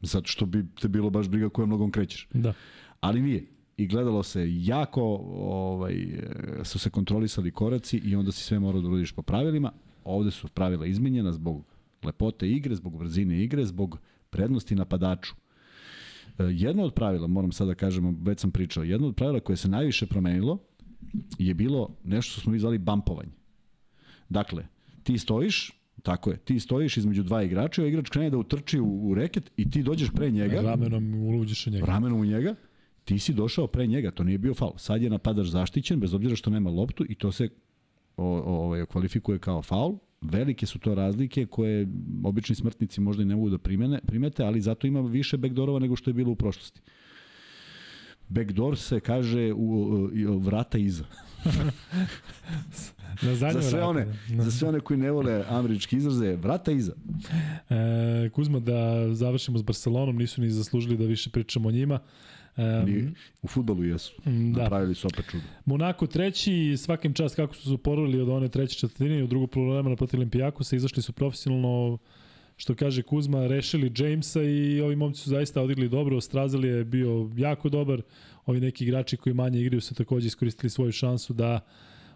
Zato što bi te bilo baš briga kojom nogom krećeš. Da. Ali nije i gledalo se jako, ovaj, su se kontrolisali koraci i onda si sve morao da uradiš po pravilima. Ovde su pravila izmenjena zbog lepote igre, zbog brzine igre, zbog prednosti napadaču. E, jedno od pravila, moram sada da kažem, već sam pričao, jedno od pravila koje se najviše promenilo je bilo nešto što smo mi zvali bampovanje. Dakle, ti stojiš, Tako je. Ti stojiš između dva igrača, igrač krene da utrči u, u reket i ti dođeš pre njega. Ramenom uluđeš u njega. Ramenom u njega ti si došao pre njega, to nije bio faul. Sad je napadač zaštićen, bez obzira što nema loptu i to se o, o, ovaj, kvalifikuje kao faul. Velike su to razlike koje obični smrtnici možda i ne mogu da primene, primete, ali zato ima više backdoorova nego što je bilo u prošlosti. Backdoor se kaže u, u, u vrata iza. (laughs) Na za sve one, da. za sve one koji ne vole američki izraze, vrata iza. E, Kuzma, da završimo s Barcelonom, nisu ni zaslužili da više pričamo o njima. Um, u futbolu jesu. Da. Napravili su opet čudo. Monako treći, svakim čast kako su se uporovili od one treće četvrtine i u drugu polovremena protiv Olimpijakosa, izašli su profesionalno što kaže Kuzma, rešili Jamesa i ovi momci su zaista odigli dobro, Strazeli je bio jako dobar, ovi neki igrači koji manje igraju su takođe iskoristili svoju šansu da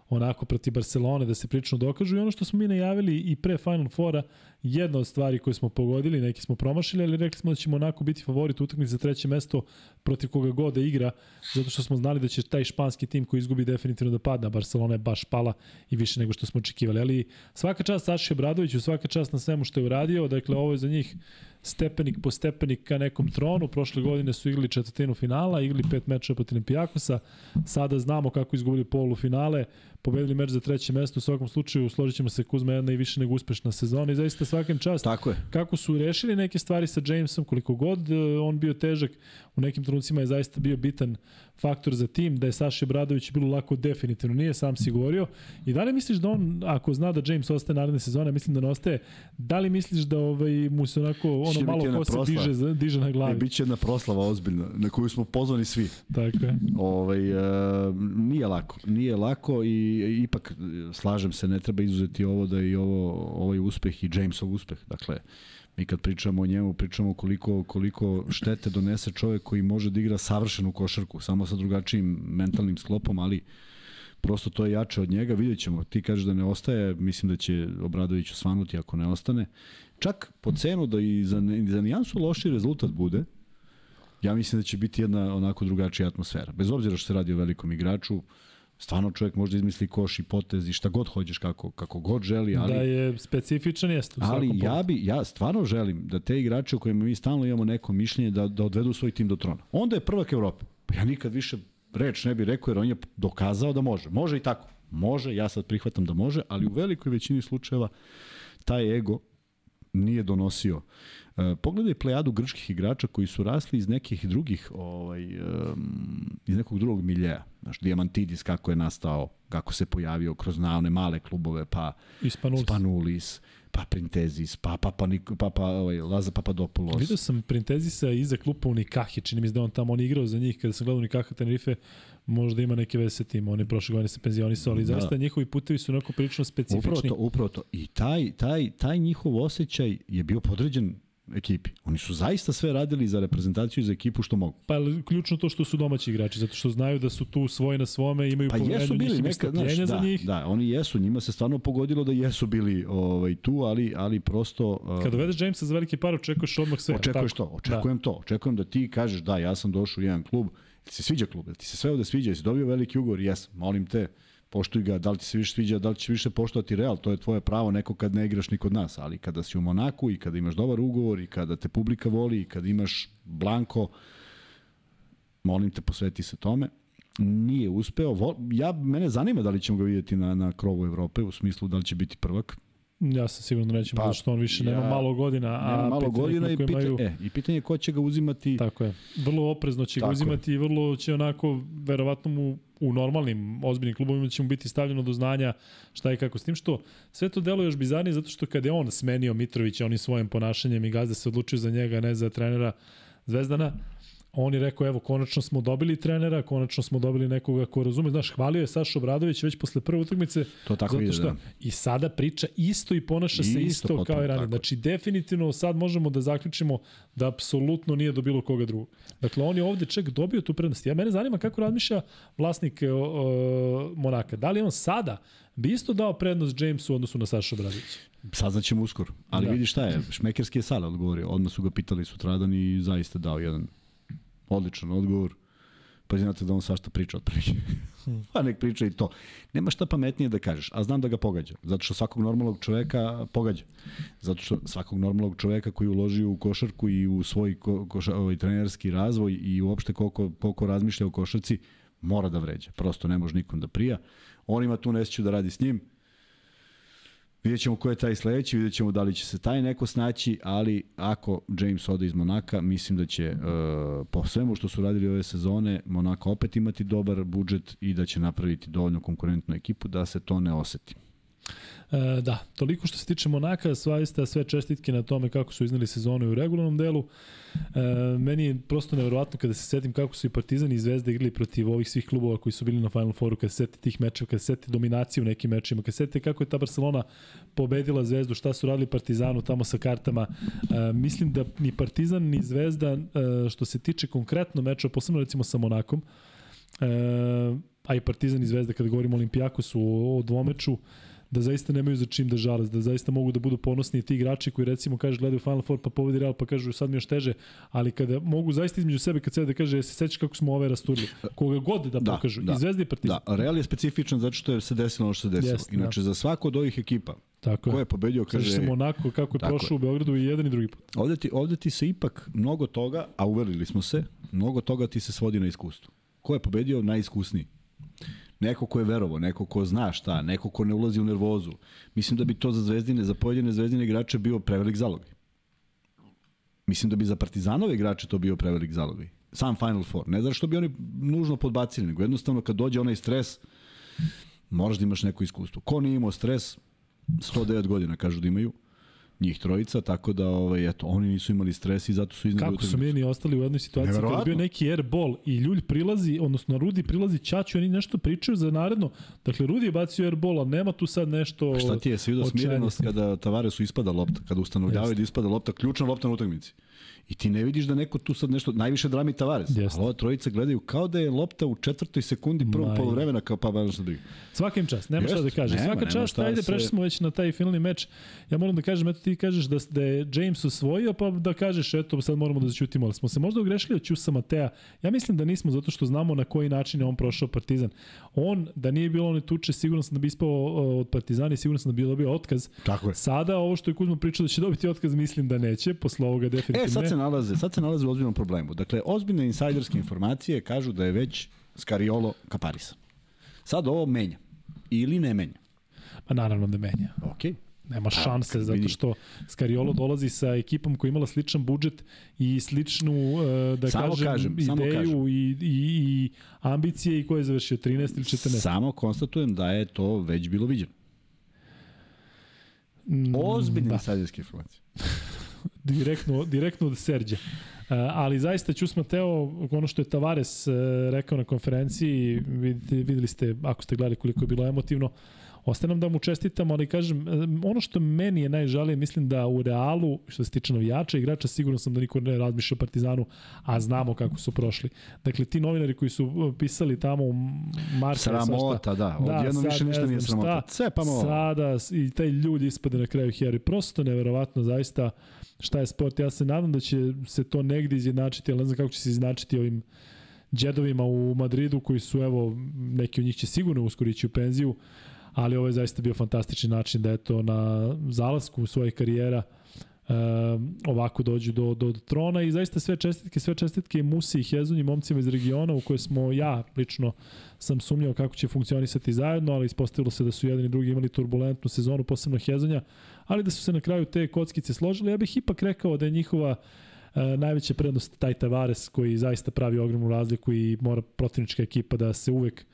onako protiv Barcelone da se prilično dokažu i ono što smo mi najavili i pre Final Fora jedna od stvari koje smo pogodili, neki smo promašili, ali rekli smo da ćemo onako biti favorit utakmice za treće mesto protiv koga god da igra, zato što smo znali da će taj španski tim koji izgubi definitivno da pada, Barcelona je baš pala i više nego što smo očekivali. Ali svaka čast Saši Obradoviću, svaka čast na svemu što je uradio, dakle ovo je za njih stepenik po stepenik ka nekom tronu. Prošle godine su igrali četvrtinu finala, igrali pet mečeva protiv Olimpijakosa. Sada znamo kako izgubili polufinale, pobedili meč za treće mesto. U svakom slučaju složit ćemo se Kuzma jedna i više nego uspešna sezona i zaista svakim čast. Tako je. Kako su rešili neke stvari sa Jamesom, koliko god e, on bio težak, u nekim trenucima je zaista bio bitan faktor za tim, da je Saša Bradović bilo lako definitivno nije, sam si govorio. I da li misliš da on, ako zna da James ostaje naredne sezone, mislim da ne ostaje, da li misliš da ovaj, mu se onako, ono Će malo ko se diže, diže na E, glavi? biće jedna proslava ozbiljna, na koju smo pozvani svi. Tako je. Ovaj, e, nije lako. Nije lako i ipak e, slažem se, ne treba izuzeti ovo da i ovo ovaj uspeh i Jamesov uspeh. Dakle, mi kad pričamo o njemu, pričamo koliko, koliko štete donese čovek koji može da igra savršenu košarku, samo sa drugačijim mentalnim sklopom, ali prosto to je jače od njega, vidjet ćemo. Ti kažeš da ne ostaje, mislim da će Obradović osvanuti ako ne ostane. Čak po cenu da i za, za nijansu loši rezultat bude, ja mislim da će biti jedna onako drugačija atmosfera. Bez obzira što se radi o velikom igraču, stvarno čovjek može da izmisli koš i potez i šta god hoćeš kako, kako god želi, ali... Da je specifičan jeste Ali ja bi ja stvarno želim da te igrače o kojima mi stalno imamo neko mišljenje da da odvedu svoj tim do trona. Onda je prvak Evrope. Pa ja nikad više reč ne bih rekao jer on je dokazao da može. Može i tako. Može, ja sad prihvatam da može, ali u velikoj većini slučajeva taj ego nije donosio. E, pogledaj plejadu grčkih igrača koji su rasli iz nekih drugih, ovaj, um, iz nekog drugog miljeja. Znaš, Diamantidis kako je nastao, kako se pojavio kroz na one male klubove, pa Ispanulis. Spanulis, pa Printezis, pa Papa, Nik, Papa ovaj, Laza Papadopoulos. Vidio sam Printezisa iza klupa u Nikahi, čini mi se da on tamo on igrao za njih, kada sam gledao Nikaha Tenerife, možda ima neke veze sa tim, on je prošle godine se penzionisao, ali Da. da. zaista njihovi putevi su onako prilično specifični. Upravo to, upravo to. I taj, taj, taj njihov osjećaj je bio podređen ekipi. Oni su zaista sve radili za reprezentaciju i za ekipu što mogu. Pa ključno to što su domaći igrači, zato što znaju da su tu svoji na svome, imaju Pa jesu bili neka, znaš, da, za njih. da, oni jesu, njima se stvarno pogodilo da jesu bili ovaj, tu, ali, ali prosto... Uh, Kad dovedeš Jamesa za veliki par, očekuješ odmah sve. Očekuješ tako? to, očekujem da. to. Očekujem da ti kažeš da, ja sam došao u jedan klub, ti se sviđa klub, ti se sve ovde sviđa, jesi dobio veliki ugovor, jes, molim te, poštuj ga, da li ti se više sviđa, da li ćeš više poštovati Real, to je tvoje pravo neko kad ne igraš ni kod nas, ali kada si u Monaku i kada imaš dobar ugovor i kada te publika voli i kada imaš Blanko, molim te posveti se tome. Nije uspeo. Ja, mene zanima da li ćemo ga vidjeti na, na krovu Evrope, u smislu da li će biti prvak. Ja sam siguran da nećemo, Pa, zato što on više ja- nema malo godina, a Nema malo godina i pitanje, imaju... e, i pitanje je ko će ga uzimati. Tako je. Vrlo oprezno će ga Tako je. uzimati i vrlo će onako, verovatno mu u normalnim, ozbiljnim klubovima će mu biti stavljeno do znanja šta i kako. S tim što sve to deluje još bizarnije zato što kada je on smenio Mitrovića onim svojim ponašanjem i gazda se odlučio za njega, ne za trenera Zvezdana, on je rekao, evo, konačno smo dobili trenera, konačno smo dobili nekoga ko razume. Znaš, hvalio je Saša Obradović već posle prve utakmice. To tako ide, da. I sada priča isto i ponaša se Isto, isto, kao i ranije. Znači, definitivno sad možemo da zaključimo da apsolutno nije do bilo koga drugog. Dakle, on je ovde čak dobio tu prednost. Ja mene zanima kako razmišlja vlasnik o, Monaka. Da li on sada bi isto dao prednost Jamesu u odnosu na Saša Obradovića? Saznaćemo uskoro. Ali da. vidi šta je, Šmekerski je sada odgovorio. Odmah su ga pitali sutradan i zaista dao jedan odličan odgovor. Pa znate da on svašta priča otprilike. (laughs) pa nek priča i to. Nema šta pametnije da kažeš, a znam da ga pogađa. Zato što svakog normalnog čoveka pogađa. Zato što svakog normalnog čoveka koji uloži u košarku i u svoj ko, koša, ovaj, trenerski razvoj i uopšte koliko, koliko razmišlja o košarci, mora da vređa. Prosto ne može nikom da prija. On ima tu nesću da radi s njim, Vidjet ćemo ko je taj sledeći, vidjet ćemo da li će se taj neko snaći, ali ako James ode iz Monaka, mislim da će uh, po svemu što su radili ove sezone, Monaka opet imati dobar budžet i da će napraviti dovoljno konkurentnu ekipu da se to ne oseti. E, da, toliko što se tiče Monaka, svaista sve čestitke na tome kako su izneli sezonu u regularnom delu. E, meni je prosto nevjerovatno kada se setim kako su i Partizan i Zvezda igrali protiv ovih svih klubova koji su bili na Final Fouru, kada se seti tih mečeva, kada se seti dominacije u nekim mečima, kada se kako je ta Barcelona pobedila Zvezdu, šta su radili Partizanu tamo sa kartama. E, mislim da ni Partizan ni Zvezda e, što se tiče konkretno meča, posebno recimo sa Monakom, e, a i Partizan i Zvezda kada govorimo o Olimpijakosu o, o dvomeču, da zaista nemaju za čim da žale, da zaista mogu da budu ponosni ti igrači koji recimo kaže gledaju Final Four pa pobedi Real pa kažu sad mi je još teže, ali kada mogu zaista između sebe kad sebe da kaže se sećaš kako smo ove rasturili, koga god da, Da, pokažu, da, i Zvezda i Partizan. Da, Real je specifičan zato što je se desilo ono što se desilo. Jeste, Inače, za svako od ovih ekipa, Tako ko je pobedio, Kaže se Monako kako je Tako prošao u Beogradu i jedan i drugi put. Ovde ti, ovde ti se ipak mnogo toga, a uverili smo se, mnogo toga ti se svodi na iskustvo. Ko je pobedio? Najiskusniji. Neko ko je verovo, neko ko zna šta, neko ko ne ulazi u nervozu. Mislim da bi to za zvezdine, za pojedine zvezdine igrače bio prevelik zalog. Mislim da bi za Partizanove igrače to bio prevelik zalog. Sam Final Four. Ne znaš što bi oni nužno podbacili, nego jednostavno kad dođe onaj stres, moraš da imaš neko iskustvo. Ko nije imao stres, 109 godina kažu da imaju, njih trojica, tako da ovaj, eto, oni nisu imali stres i zato su iznali Kako su meni ostali u jednoj situaciji kada je bio neki airball i Ljulj prilazi, odnosno Rudi prilazi Ćaću, oni nešto pričaju za naredno. Dakle, Rudi je bacio airball, a nema tu sad nešto... A šta ti je svidio smirenost kada Tavaresu ispada lopta, kada ustanovljavaju da ispada lopta, ključna lopta na utakmici. I ti ne vidiš da neko tu sad nešto, najviše drami Tavares. Jeste. Ali ova trojica gledaju kao da je lopta u četvrtoj sekundi prvog polovremena kao pa baš briga. Svaka im čast, nema šta da kaže. Nema, Svaka čast, ajde, se... prešli smo već na taj finalni meč. Ja moram da kažem, eto ti kažeš da, da je James osvojio, pa da kažeš, eto, sad moramo da začutimo. Ali smo se možda ogrešili od Ćusa Matea. Ja mislim da nismo, zato što znamo na koji način je on prošao Partizan. On, da nije bilo one tuče, sigurno sam da bi ispao od Partizana i sigurno sam da bi dobio otkaz. Tako je. Sada, ovo što je Kuzmo pričao da će dobiti otkaz, mislim da neće, posle ovoga definitivno e, sad se nalaze, sad se nalaze u ozbiljnom problemu. Dakle, ozbiljne insajderske informacije kažu da je već Skariolo kaparisan. Sad ovo menja. Ili ne menja. Pa naravno da menja. Okej. Okay. Nema šanse, A, zato što Skariolo dolazi sa ekipom koja imala sličan budžet i sličnu, e, da samo kažem, kažem ideju samo kažem. I, i, i ambicije i ko je završio 13 ili 14. Samo konstatujem da je to već bilo viđeno. Mm, Ozbiljne da. insajderske informacije. (laughs) direktno, direktno od Serđa. Uh, ali zaista Ćus Mateo, ono što je Tavares uh, rekao na konferenciji, videli ste, ako ste gledali koliko je bilo emotivno, Ostaje nam da mu čestitamo, ali kažem, ono što meni je najžalije, mislim da u Realu, što se tiče navijača, igrača, sigurno sam da niko ne razmišlja o Partizanu, a znamo kako su prošli. Dakle, ti novinari koji su pisali tamo u marku... Sramota, da. Odjedno da, više ništa nije sramota. Šta, pa Sada i taj ljudi ispade na kraju Heri. Prosto neverovatno, zaista, šta je sport. Ja se nadam da će se to negde izjednačiti, ali ne znam kako će se izjednačiti ovim džedovima u Madridu koji su, evo, neki od njih će sigurno uskorići u penziju, ali ovo je zaista bio fantastični način da eto na zalasku svojih karijera e, ovako dođu do, do, do trona i zaista sve čestitke, sve čestitke i Musi i Hezunji, momcima iz regiona u koje smo ja lično sam sumnjao kako će funkcionisati zajedno, ali ispostavilo se da su jedan i drugi imali turbulentnu sezonu, posebno Hezunja, ali da su se na kraju te kockice složili. Ja bih ipak rekao da je njihova e, najveća prednost taj Tavares koji zaista pravi ogromnu razliku i mora protivnička ekipa da se uvek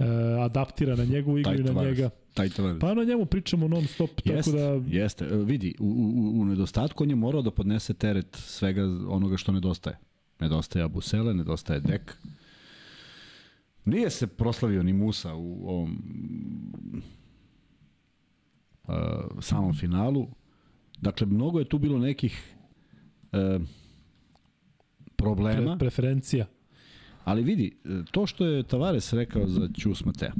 uh, adaptira na njegovu igru i na njega. Taj tavares. Pa na njemu pričamo non stop, jest, tako da... Jeste, e, vidi, u, u, u nedostatku on je morao da podnese teret svega onoga što nedostaje. Nedostaje Abusele, nedostaje Dek. Nije se proslavio ni Musa u ovom uh, samom finalu. Dakle, mnogo je tu bilo nekih uh, problema. Pre, preferencija. Ali vidi, to što je Tavares rekao za Ćus Matea,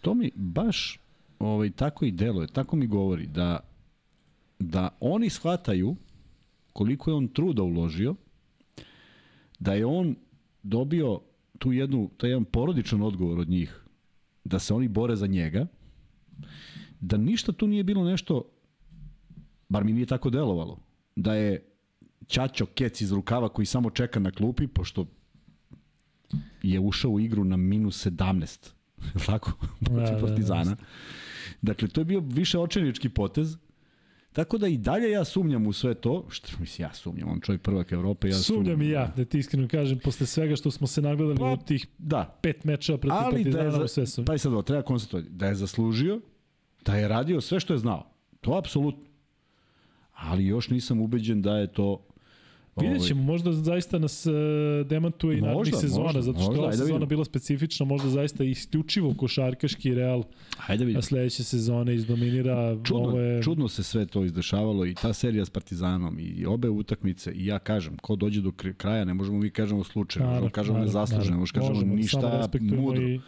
to mi baš ovaj, tako i deluje, tako mi govori da, da oni shvataju koliko je on truda uložio, da je on dobio tu jednu, taj jedan porodičan odgovor od njih, da se oni bore za njega, da ništa tu nije bilo nešto, bar mi nije tako delovalo, da je Ćaćo Kec iz rukava koji samo čeka na klupi, pošto je ušao u igru na minus 17, (laughs) tako, (laughs) protiv da, da, da, Partizana. Da, dakle, to je bio više očenički potez, Tako da i dalje ja sumnjam u sve to, što mislim ja sumnjam, on čovjek prvak Evrope, ja sumnjam. Sumnjam i ja, da ti iskreno kažem, posle svega što smo se nagledali pa, u tih da. pet mečeva protiv Ali Partizana, da je, sve sumnjam. Pa i sad ovo, treba konstatovati, da je zaslužio, da je radio sve što je znao. To apsolutno. Ali još nisam ubeđen da je to Vidjet ćemo, možda zaista nas uh, demantuje i narednih sezona, možda, zato što možda, ova sezona vidim. bila specifična, možda zaista isključivo košarkaški Real Ajde vidim. na sledeće sezone izdominira. Čudno, ovo je... čudno se sve to izdešavalo i ta serija s Partizanom i obe utakmice i ja kažem, ko dođe do kraja, ne možemo mi kažemo slučajno, možemo kažemo nezasluženo, ne možemo kažemo ništa mudro. I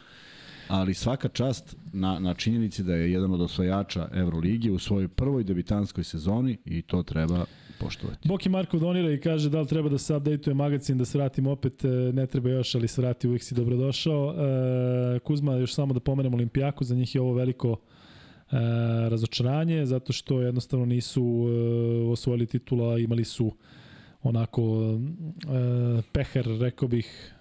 ali svaka čast na, na činjenici da je jedan od osvajača Euroligi u svojoj prvoj debitanskoj sezoni i to treba poštovati. Boki Marko donira i kaže da li treba da se update-uje magazin, da se vratim opet, e, ne treba još, ali se vrati, uvijek si dobrodošao. E, Kuzma, još samo da pomenem Olimpijaku, za njih je ovo veliko e, razočaranje, zato što jednostavno nisu osvojili titula, imali su onako peher, rekao bih,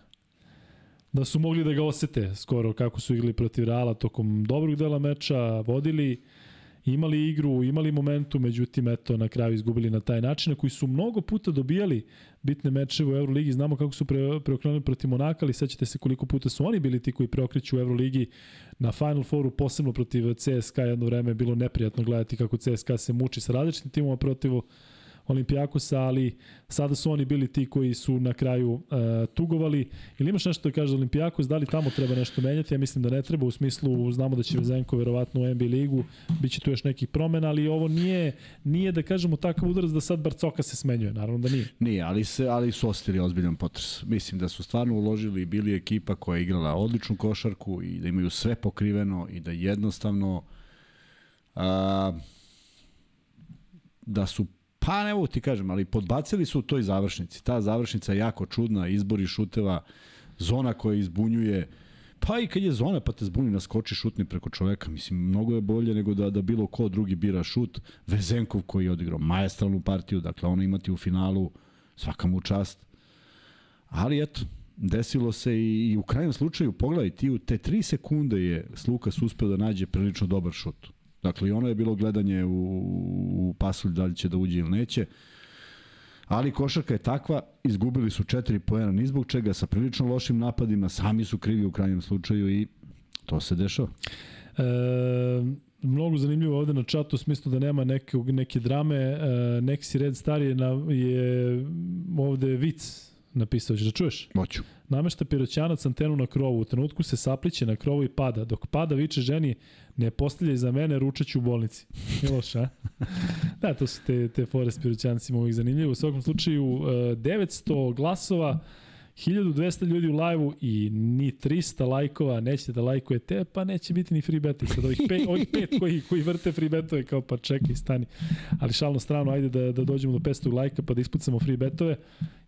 da su mogli da ga osete skoro kako su igrali protiv Reala tokom dobrog dela meča, vodili, imali igru, imali momentu, međutim, eto, na kraju izgubili na taj način, na koji su mnogo puta dobijali bitne mečeve u Euroligi, znamo kako su pre, preokrenuli protiv Monaka, ali sećate se koliko puta su oni bili ti koji preokreću u Euroligi na Final Fouru, posebno protiv CSKA jedno vreme. Je bilo neprijatno gledati kako CSKA se muči sa različitim timoma protiv Olimpijakosa, ali sada su oni bili ti koji su na kraju uh, tugovali. Ili imaš nešto da kaže za Olimpijakos, da li tamo treba nešto menjati? Ja mislim da ne treba, u smislu znamo da će Vezenko verovatno u NBA ligu, bit će tu još nekih promena, ali ovo nije, nije da kažemo takav udarac da sad Barcoka se smenjuje, naravno da nije. Nije, ali, se, ali su ostili ozbiljan potres. Mislim da su stvarno uložili i bili ekipa koja je igrala odličnu košarku i da imaju sve pokriveno i da jednostavno a, da su Pa ne mogu ti kažem, ali podbacili su u toj završnici. Ta završnica je jako čudna, izbori šuteva, zona koja izbunjuje, pa i kad je zona pa te zbuni, naskoči šutni preko čoveka. Mislim, mnogo je bolje nego da, da bilo ko drugi bira šut. Vezenkov koji je odigrao majestralnu partiju, dakle ono imati u finalu, svaka mu čast. Ali eto, desilo se i, i u krajnjem slučaju, pogledaj, ti u te 3 sekunde je Slukas uspeo da nađe prilično dobar šut. Dakle, i ono je bilo gledanje u, u pasulj da li će da uđe ili neće. Ali košarka je takva, izgubili su četiri poena ni zbog čega, sa prilično lošim napadima, sami su krivi u krajnjem slučaju i to se dešava. E, mnogo zanimljivo ovde na čatu smislu da nema neke, neke drame. E, Nexi Red Star je, na, je ovde vic napisao. Ćeš da čuješ? Moću. Namešta piroćanac antenu na krovu. U trenutku se sapliće na krovu i pada. Dok pada, viče ženi, ne postavljaj za mene, ručaću u bolnici. (laughs) Miloš, a? (laughs) da, to su te, te fore s piroćancima uvijek zanimljivo. U svakom slučaju, 900 glasova, 1200 ljudi u lajvu i ni 300 lajkova, nećete da lajkujete, pa neće biti ni free beti. Sad ovih pet, ovih pet koji, koji vrte free betove, kao pa čekaj, stani. Ali šalno strano, ajde da, da dođemo do 500 lajka pa da ispucamo free betove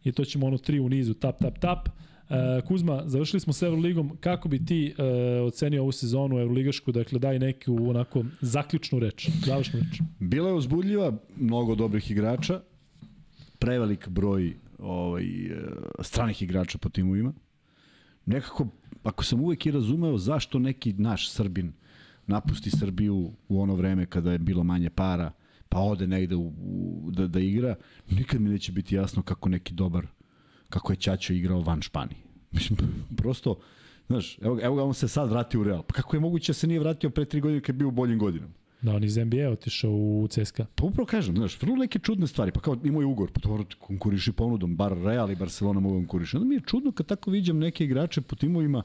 i to ćemo ono tri u nizu, tap, tap, tap. Uh, Kuzma, završili smo s Euroligom. Kako bi ti uh, ocenio ovu sezonu Euroligašku? Dakle, daj neku onako zaključnu reč, završnu reč. Bila je uzbudljiva, mnogo dobrih igrača, prevelik broj ovaj, e, stranih igrača po timovima. Nekako, ako sam uvek i razumeo zašto neki naš Srbin napusti Srbiju u ono vreme kada je bilo manje para, pa ode negde u, u, da, da igra, nikad mi neće biti jasno kako neki dobar, kako je Ćaćo igrao van Španije. (laughs) Mislim, prosto, znaš, evo, evo ga on se sad vratio u Real. Pa kako je moguće da se nije vratio pre tri godine kad je bio u boljim godinama? Da, on iz NBA otišao u CSKA. Pa upravo kažem, znaš, vrlo neke čudne stvari, pa kao imao je ugor, pa to konkuriši ponudom, bar Real i Barcelona mogu konkuriši. Onda mi je čudno kad tako viđam neke igrače po timovima,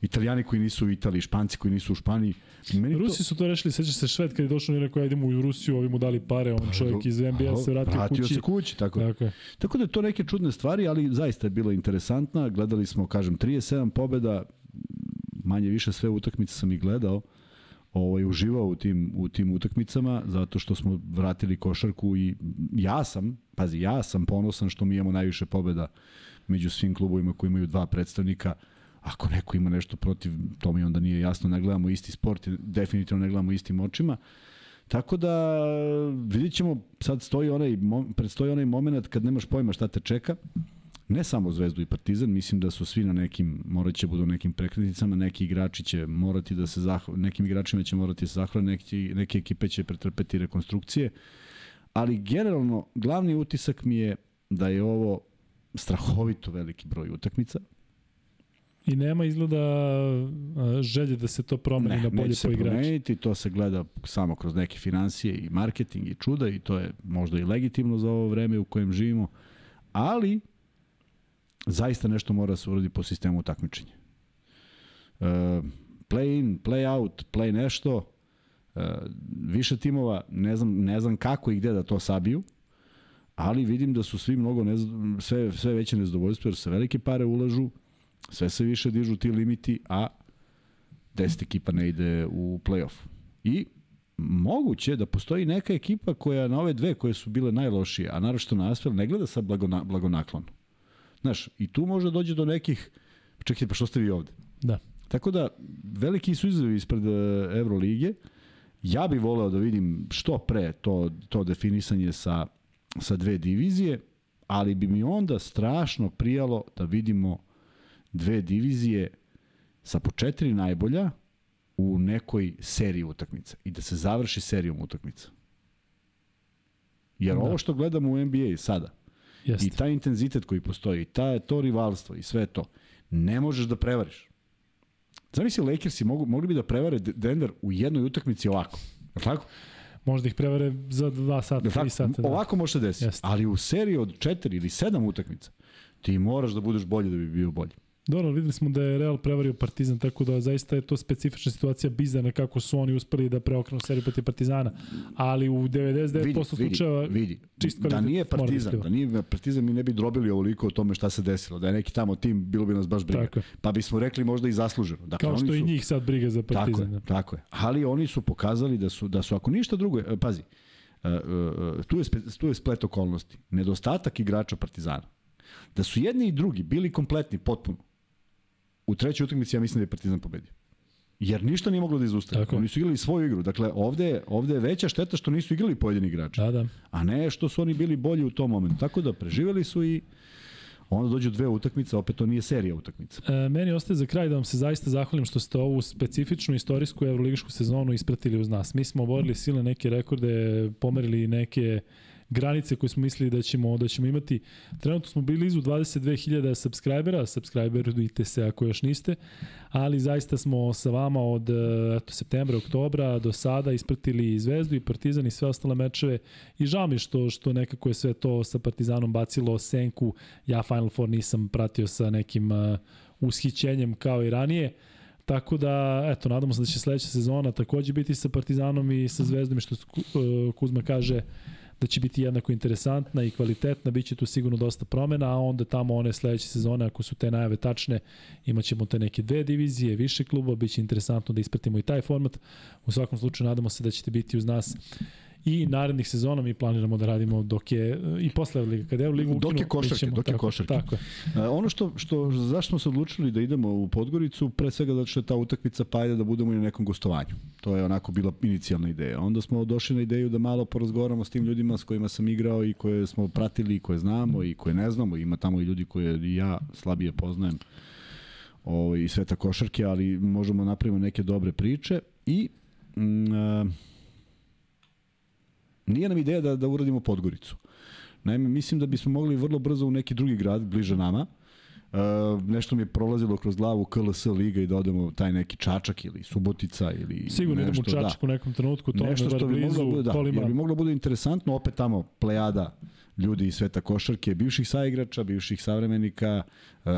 Italijani koji nisu u Italiji, Španci koji nisu u Španiji. Meni Rusi to... su to rešili, sećaš se Šved kad je došao i rekao idemo u Rusiju, ovi mu dali pare, on čovjek iz NBA se vratio, vratio kući. se kući, tako. Tako, tako da je to neke čudne stvari, ali zaista je bilo interesantna. Gledali smo, kažem, 37 pobeda, manje više sve utakmice sam i gledao ovaj uživao u tim u tim utakmicama zato što smo vratili košarku i ja sam, pazi, ja sam ponosan što mi imamo najviše pobeda među svim klubovima koji imaju dva predstavnika. Ako neko ima nešto protiv, to mi onda nije jasno, ne gledamo isti sport, definitivno ne gledamo istim očima. Tako da vidit ćemo, sad stoji onaj, predstoji onaj moment kad nemaš pojma šta te čeka ne samo Zvezdu i Partizan, mislim da su svi na nekim, morat će budu nekim prekretnicama, neki igrači će morati da se zahvale, nekim igračima će morati da se zahvale, neki, neke ekipe će pretrpeti rekonstrukcije, ali generalno glavni utisak mi je da je ovo strahovito veliki broj utakmica. I nema izgleda želje da se to promeni ne, na bolje po igrača. Promeniti, to se gleda samo kroz neke financije i marketing i čuda i to je možda i legitimno za ovo vreme u kojem živimo, ali zaista nešto mora da se uradi po sistemu takmičenja. Uh, play in, play out, play nešto, uh, više timova, ne znam, ne znam kako i gde da to sabiju, ali vidim da su svi mnogo nez, sve, sve veće nezadovoljstvo jer se velike pare ulažu, sve se više dižu ti limiti, a 10 ekipa ne ide u play-off. I moguće da postoji neka ekipa koja na ove dve koje su bile najlošije, a naravno na Asfel ne gleda sa blagona, blagonaklono. Znaš, i tu može dođe do nekih, čekajte, pa što ste vi ovde? Da. Tako da, veliki su izazovi ispred e, Evrolige. Ja bih voleo da vidim što pre to, to definisanje sa, sa dve divizije, ali bi mi onda strašno prijalo da vidimo dve divizije sa po četiri najbolja u nekoj seriji utakmica i da se završi serijom utakmica. Jer da. ovo što gledamo u NBA sada, Jeste. i taj intenzitet koji postoji, i ta, to rivalstvo i sve to, ne možeš da prevariš. Zamisli Lakersi mogu, mogli bi da prevare Denver u jednoj utakmici ovako. Je tako? Možda ih prevare za 2 sata, 3 sata. Da. Ovako može se desiti. Ali u seriji od 4 ili 7 utakmica ti moraš da budeš bolji da bi bio bolji. Dobro, videli smo da je Real prevario Partizan, tako da zaista je to specifična situacija bizarna kako su oni uspeli da preokrenu seriju protiv Partizana, ali u 99% vidi, slučajeva vidi, vidi. čist Da nije Partizan, da nije Partizan mi ne bi drobili ovoliko o tome šta se desilo, da je neki tamo tim, bilo bi nas baš briga. Tako. Pa bismo rekli možda i zasluženo. Dakle, Kao što oni su, i njih sad briga za Partizan. Tako je, da. tako je. Ali oni su pokazali da su, da su ako ništa drugo, e, pazi, uh, uh, tu, je tu je splet okolnosti. Nedostatak igrača Partizana. Da su jedni i drugi bili kompletni potpuno, u trećoj utakmici ja mislim da je Partizan pobedio. Jer ništa nije moglo da izustavi. Oni su igrali svoju igru. Dakle, ovde, ovde je veća šteta što nisu igrali pojedini igrači. Da, da. A ne što su oni bili bolji u tom momentu. Tako da preživeli su i onda dođu dve utakmice, opet to nije serija utakmica. E, meni ostaje za kraj da vam se zaista zahvalim što ste ovu specifičnu istorijsku evroligašku sezonu ispratili uz nas. Mi smo oborili silne neke rekorde, pomerili neke granice koje smo mislili da ćemo da ćemo imati. Trenutno smo bili izu 22.000 subscribera, subscriberujte se ako još niste, ali zaista smo sa vama od eto, septembra, oktobra do sada ispratili i Zvezdu i Partizan i sve ostale mečeve i žao mi što, što nekako je sve to sa Partizanom bacilo senku. Ja Final Four nisam pratio sa nekim uh, ushićenjem kao i ranije. Tako da, eto, nadamo se da će sledeća sezona takođe biti sa Partizanom i sa Zvezdom, što Kuzma kaže, da će biti jednako interesantna i kvalitetna, bit će tu sigurno dosta promena, a onda tamo one sledeće sezone, ako su te najave tačne, imaćemo te neke dve divizije, više kluba, bit će interesantno da ispratimo i taj format. U svakom slučaju nadamo se da ćete biti uz nas i narednih sezona mi planiramo da radimo dok je i posle Liga kad je Ligu dok je košarke, ćemo, dok je košarke. Tako je. A, ono što što zašto smo se odlučili da idemo u Podgoricu, pre svega zato što je ta utakmica pa ajde da budemo i na nekom gostovanju. To je onako bila inicijalna ideja. Onda smo došli na ideju da malo porazgovaramo s tim ljudima s kojima sam igrao i koje smo pratili i koje znamo i koje ne znamo. Ima tamo i ljudi koje ja slabije poznajem ovaj, i sveta košarke, ali možemo da napravimo neke dobre priče i mm, Nije nam ideja da, da uradimo Podgoricu. Naime, mislim da bismo mogli vrlo brzo u neki drugi grad, bliže nama, Uh, nešto mi je prolazilo kroz glavu KLS liga i da odemo taj neki Čačak ili Subotica ili Sigurno idemo u Čačak da. u nekom trenutku, to nešto što bi blizu, moglo, da, jer bi moglo da bude interesantno, opet tamo plejada ljudi iz sveta košarke, bivših saigrača, bivših savremenika, uh,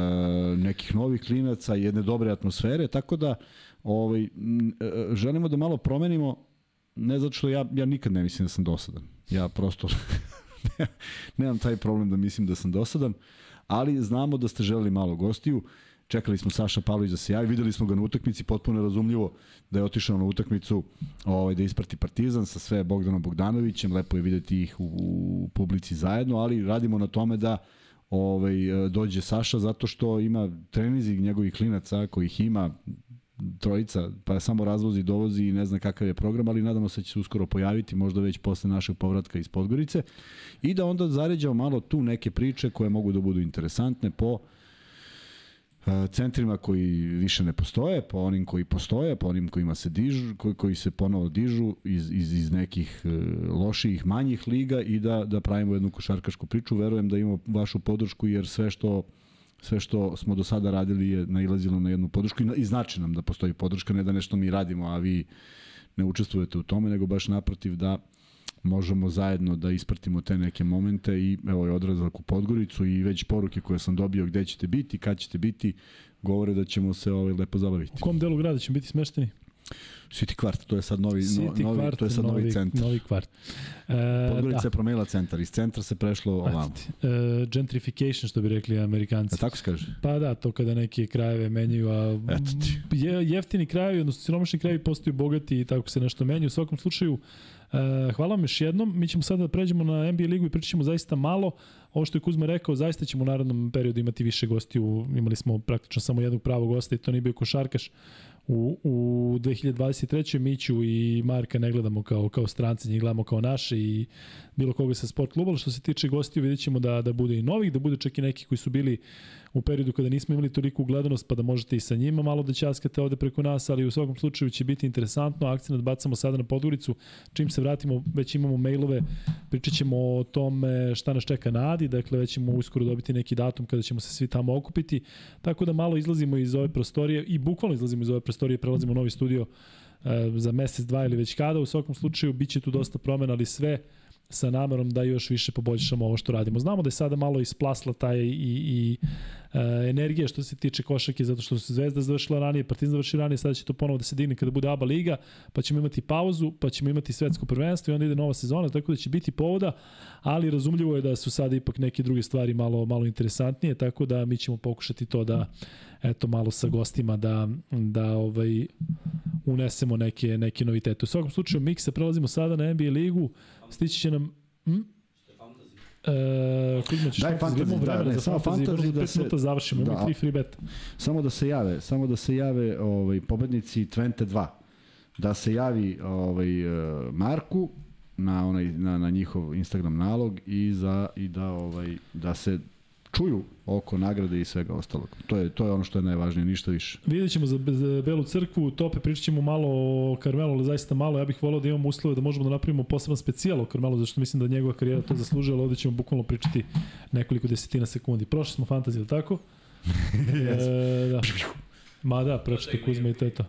nekih novih klinaca, jedne dobre atmosfere, tako da ovaj, uh, želimo da malo promenimo ne zato što ja, ja nikad ne mislim da sam dosadan. Ja prosto (laughs) nemam taj problem da mislim da sam dosadan, ali znamo da ste želeli malo gostiju. Čekali smo Saša Pavlović da se javi, videli smo ga na utakmici, potpuno razumljivo da je otišao na utakmicu ovaj, da isprati Partizan sa sve Bogdanom Bogdanovićem, lepo je videti ih u, u publici zajedno, ali radimo na tome da ovaj, dođe Saša zato što ima trenizi njegovih klinaca kojih ima trojica, pa samo razvozi, dovozi i ne zna kakav je program, ali nadamo se da će se uskoro pojaviti, možda već posle našeg povratka iz Podgorice, i da onda zaređamo malo tu neke priče koje mogu da budu interesantne po e, centrima koji više ne postoje, po onim koji postoje, po onim kojima se dižu, koji, koji se ponovo dižu iz, iz, iz nekih e, loših, manjih liga i da, da pravimo jednu košarkašku priču. Verujem da imamo vašu podršku jer sve što sve što smo do sada radili je nailazilo na jednu podršku i, znači nam da postoji podrška, ne da nešto mi radimo, a vi ne učestvujete u tome, nego baš naprotiv da možemo zajedno da ispratimo te neke momente i evo je odrazak u Podgoricu i već poruke koje sam dobio gde ćete biti, kad ćete biti, govore da ćemo se ovaj lepo zabaviti. U kom delu grada ćemo biti smešteni? City kvart, to je sad novi, City novi, kvart, to je sad novi, novi centar. Novi kvart. E, Podgorica da. je promenila centar, iz centra se prešlo ovamo. E, gentrification, što bi rekli amerikanci. A tako se kaže? Pa da, to kada neke krajeve menjaju, a je, jeftini krajevi, odnosno siromašni krajevi postaju bogati i tako se nešto menja. U svakom slučaju, E, hvala vam još jednom. Mi ćemo sada da pređemo na NBA ligu i pričat zaista malo. Ovo što je Kuzma rekao, zaista ćemo u narodnom periodu imati više gostiju. Imali smo praktično samo jednog pravog gosta i to nije bio košarkaš. U, u 2023. Miću i Marka ne gledamo kao, kao stranci, njih gledamo kao naše i bilo koga sa sport kluba, što se tiče gostiju vidjet ćemo da, da bude i novih, da bude čak i neki koji su bili u periodu kada nismo imali toliko gledanost, pa da možete i sa njima malo da ćaskate ovde preko nas, ali u svakom slučaju će biti interesantno. Akcent bacamo sada na Podgoricu. Čim se vratimo, već imamo mailove, pričat ćemo o tome šta nas čeka na Adi, dakle već ćemo uskoro dobiti neki datum kada ćemo se svi tamo okupiti. Tako da malo izlazimo iz ove prostorije i bukvalno izlazimo iz ove prostorije prelazimo u novi studio e, za mesec, dva ili već kada. U svakom slučaju biće tu dosta promena, ali sve sa namerom da još više poboljšamo ovo što radimo. Znamo da je sada malo isplasla taj i, i e, energija što se tiče košake, zato što su Zvezda završila ranije, Partizan završila ranije, sada će to ponovo da se digne kada bude ABA liga, pa ćemo imati pauzu, pa ćemo imati svetsko prvenstvo i onda ide nova sezona, tako da će biti povoda, ali razumljivo je da su sada ipak neke druge stvari malo malo interesantnije, tako da mi ćemo pokušati to da eto malo sa gostima da da ovaj unesemo neke neke novitete. U svakom slučaju miksa prelazimo sada na NBA ligu. Stići će nam hm? E, Kuzma, ćeš Daj fantasy, da, ne, za samo fantasy, fantasy da se... minuta završimo, da, imamo 3 free bet. Samo da se jave, samo da se jave ovaj, pobednici Twente 2. Da se javi ovaj, eh, Marku na, onaj, na, na njihov Instagram nalog i, za, i da, ovaj, da se čuju oko nagrade i svega ostalog. To je, to je ono što je najvažnije, ništa više. Vidjet ćemo za, za Belu crkvu, Tope, pričat ćemo malo o Carmelo, ali zaista malo. Ja bih volao da imamo uslove da možemo da napravimo poseban specijal o Carmelo, zašto mislim da njegova karijera to zaslužuje, ali ovde ćemo bukvalno pričati nekoliko desetina sekundi. Prošli smo fantaziju, tako? (laughs) e, da. Ma da, pročite Kuzma i to je to.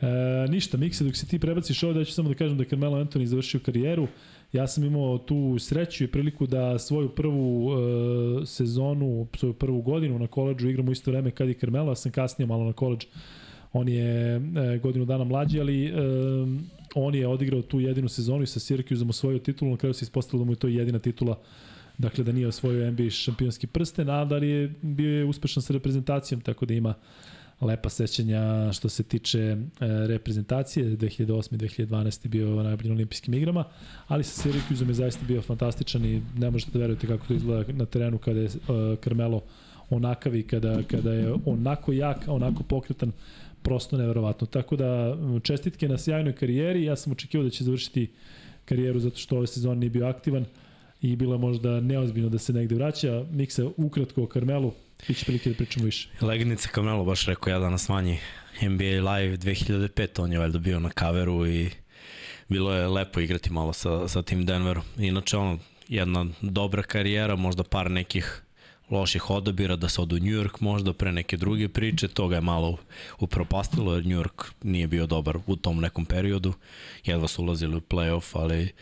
E, ništa, Mikse, dok se ti prebaciš ovde, ja ću samo da kažem da je Carmelo Anthony završio karijeru. Ja sam imao tu sreću i priliku da svoju prvu uh, sezonu, svoju prvu godinu na koleđu igram u isto vreme kad i Carmelo, ja sam kasnije malo na koleđ. On je e, godinu dana mlađi, ali e, on je odigrao tu jedinu sezonu i sa Syracuseom osvojio titulu, na kraju se ispostavilo da mu je to jedina titula dakle da nije osvojio NBA šampionski prsten, a da je bio je uspešan sa reprezentacijom, tako da ima lepa sećanja što se tiče e, reprezentacije. 2008. i 2012. bio na olimpijskim igrama, ali sa Syracuseom je zaista bio fantastičan i ne možete da verujete kako to izgleda na terenu kada je e, Carmelo onakav i kada, kada je onako jak, onako pokretan, prosto neverovatno. Tako da čestitke na sjajnoj karijeri, ja sam očekivao da će završiti karijeru zato što ove sezone nije bio aktivan i bilo možda neozbiljno da se negde vraća. Miksa, ukratko o Carmelu, Biće prilike da pričamo više. Legnica Kamelo baš rekao ja danas manji NBA Live 2005, on je valjda bio na kaveru i bilo je lepo igrati malo sa, sa tim Denverom. Inače, ono, jedna dobra karijera, možda par nekih loših odabira da se odu u New York možda pre neke druge priče, to ga je malo upropastilo jer New York nije bio dobar u tom nekom periodu, jedva su ulazili u playoff, ali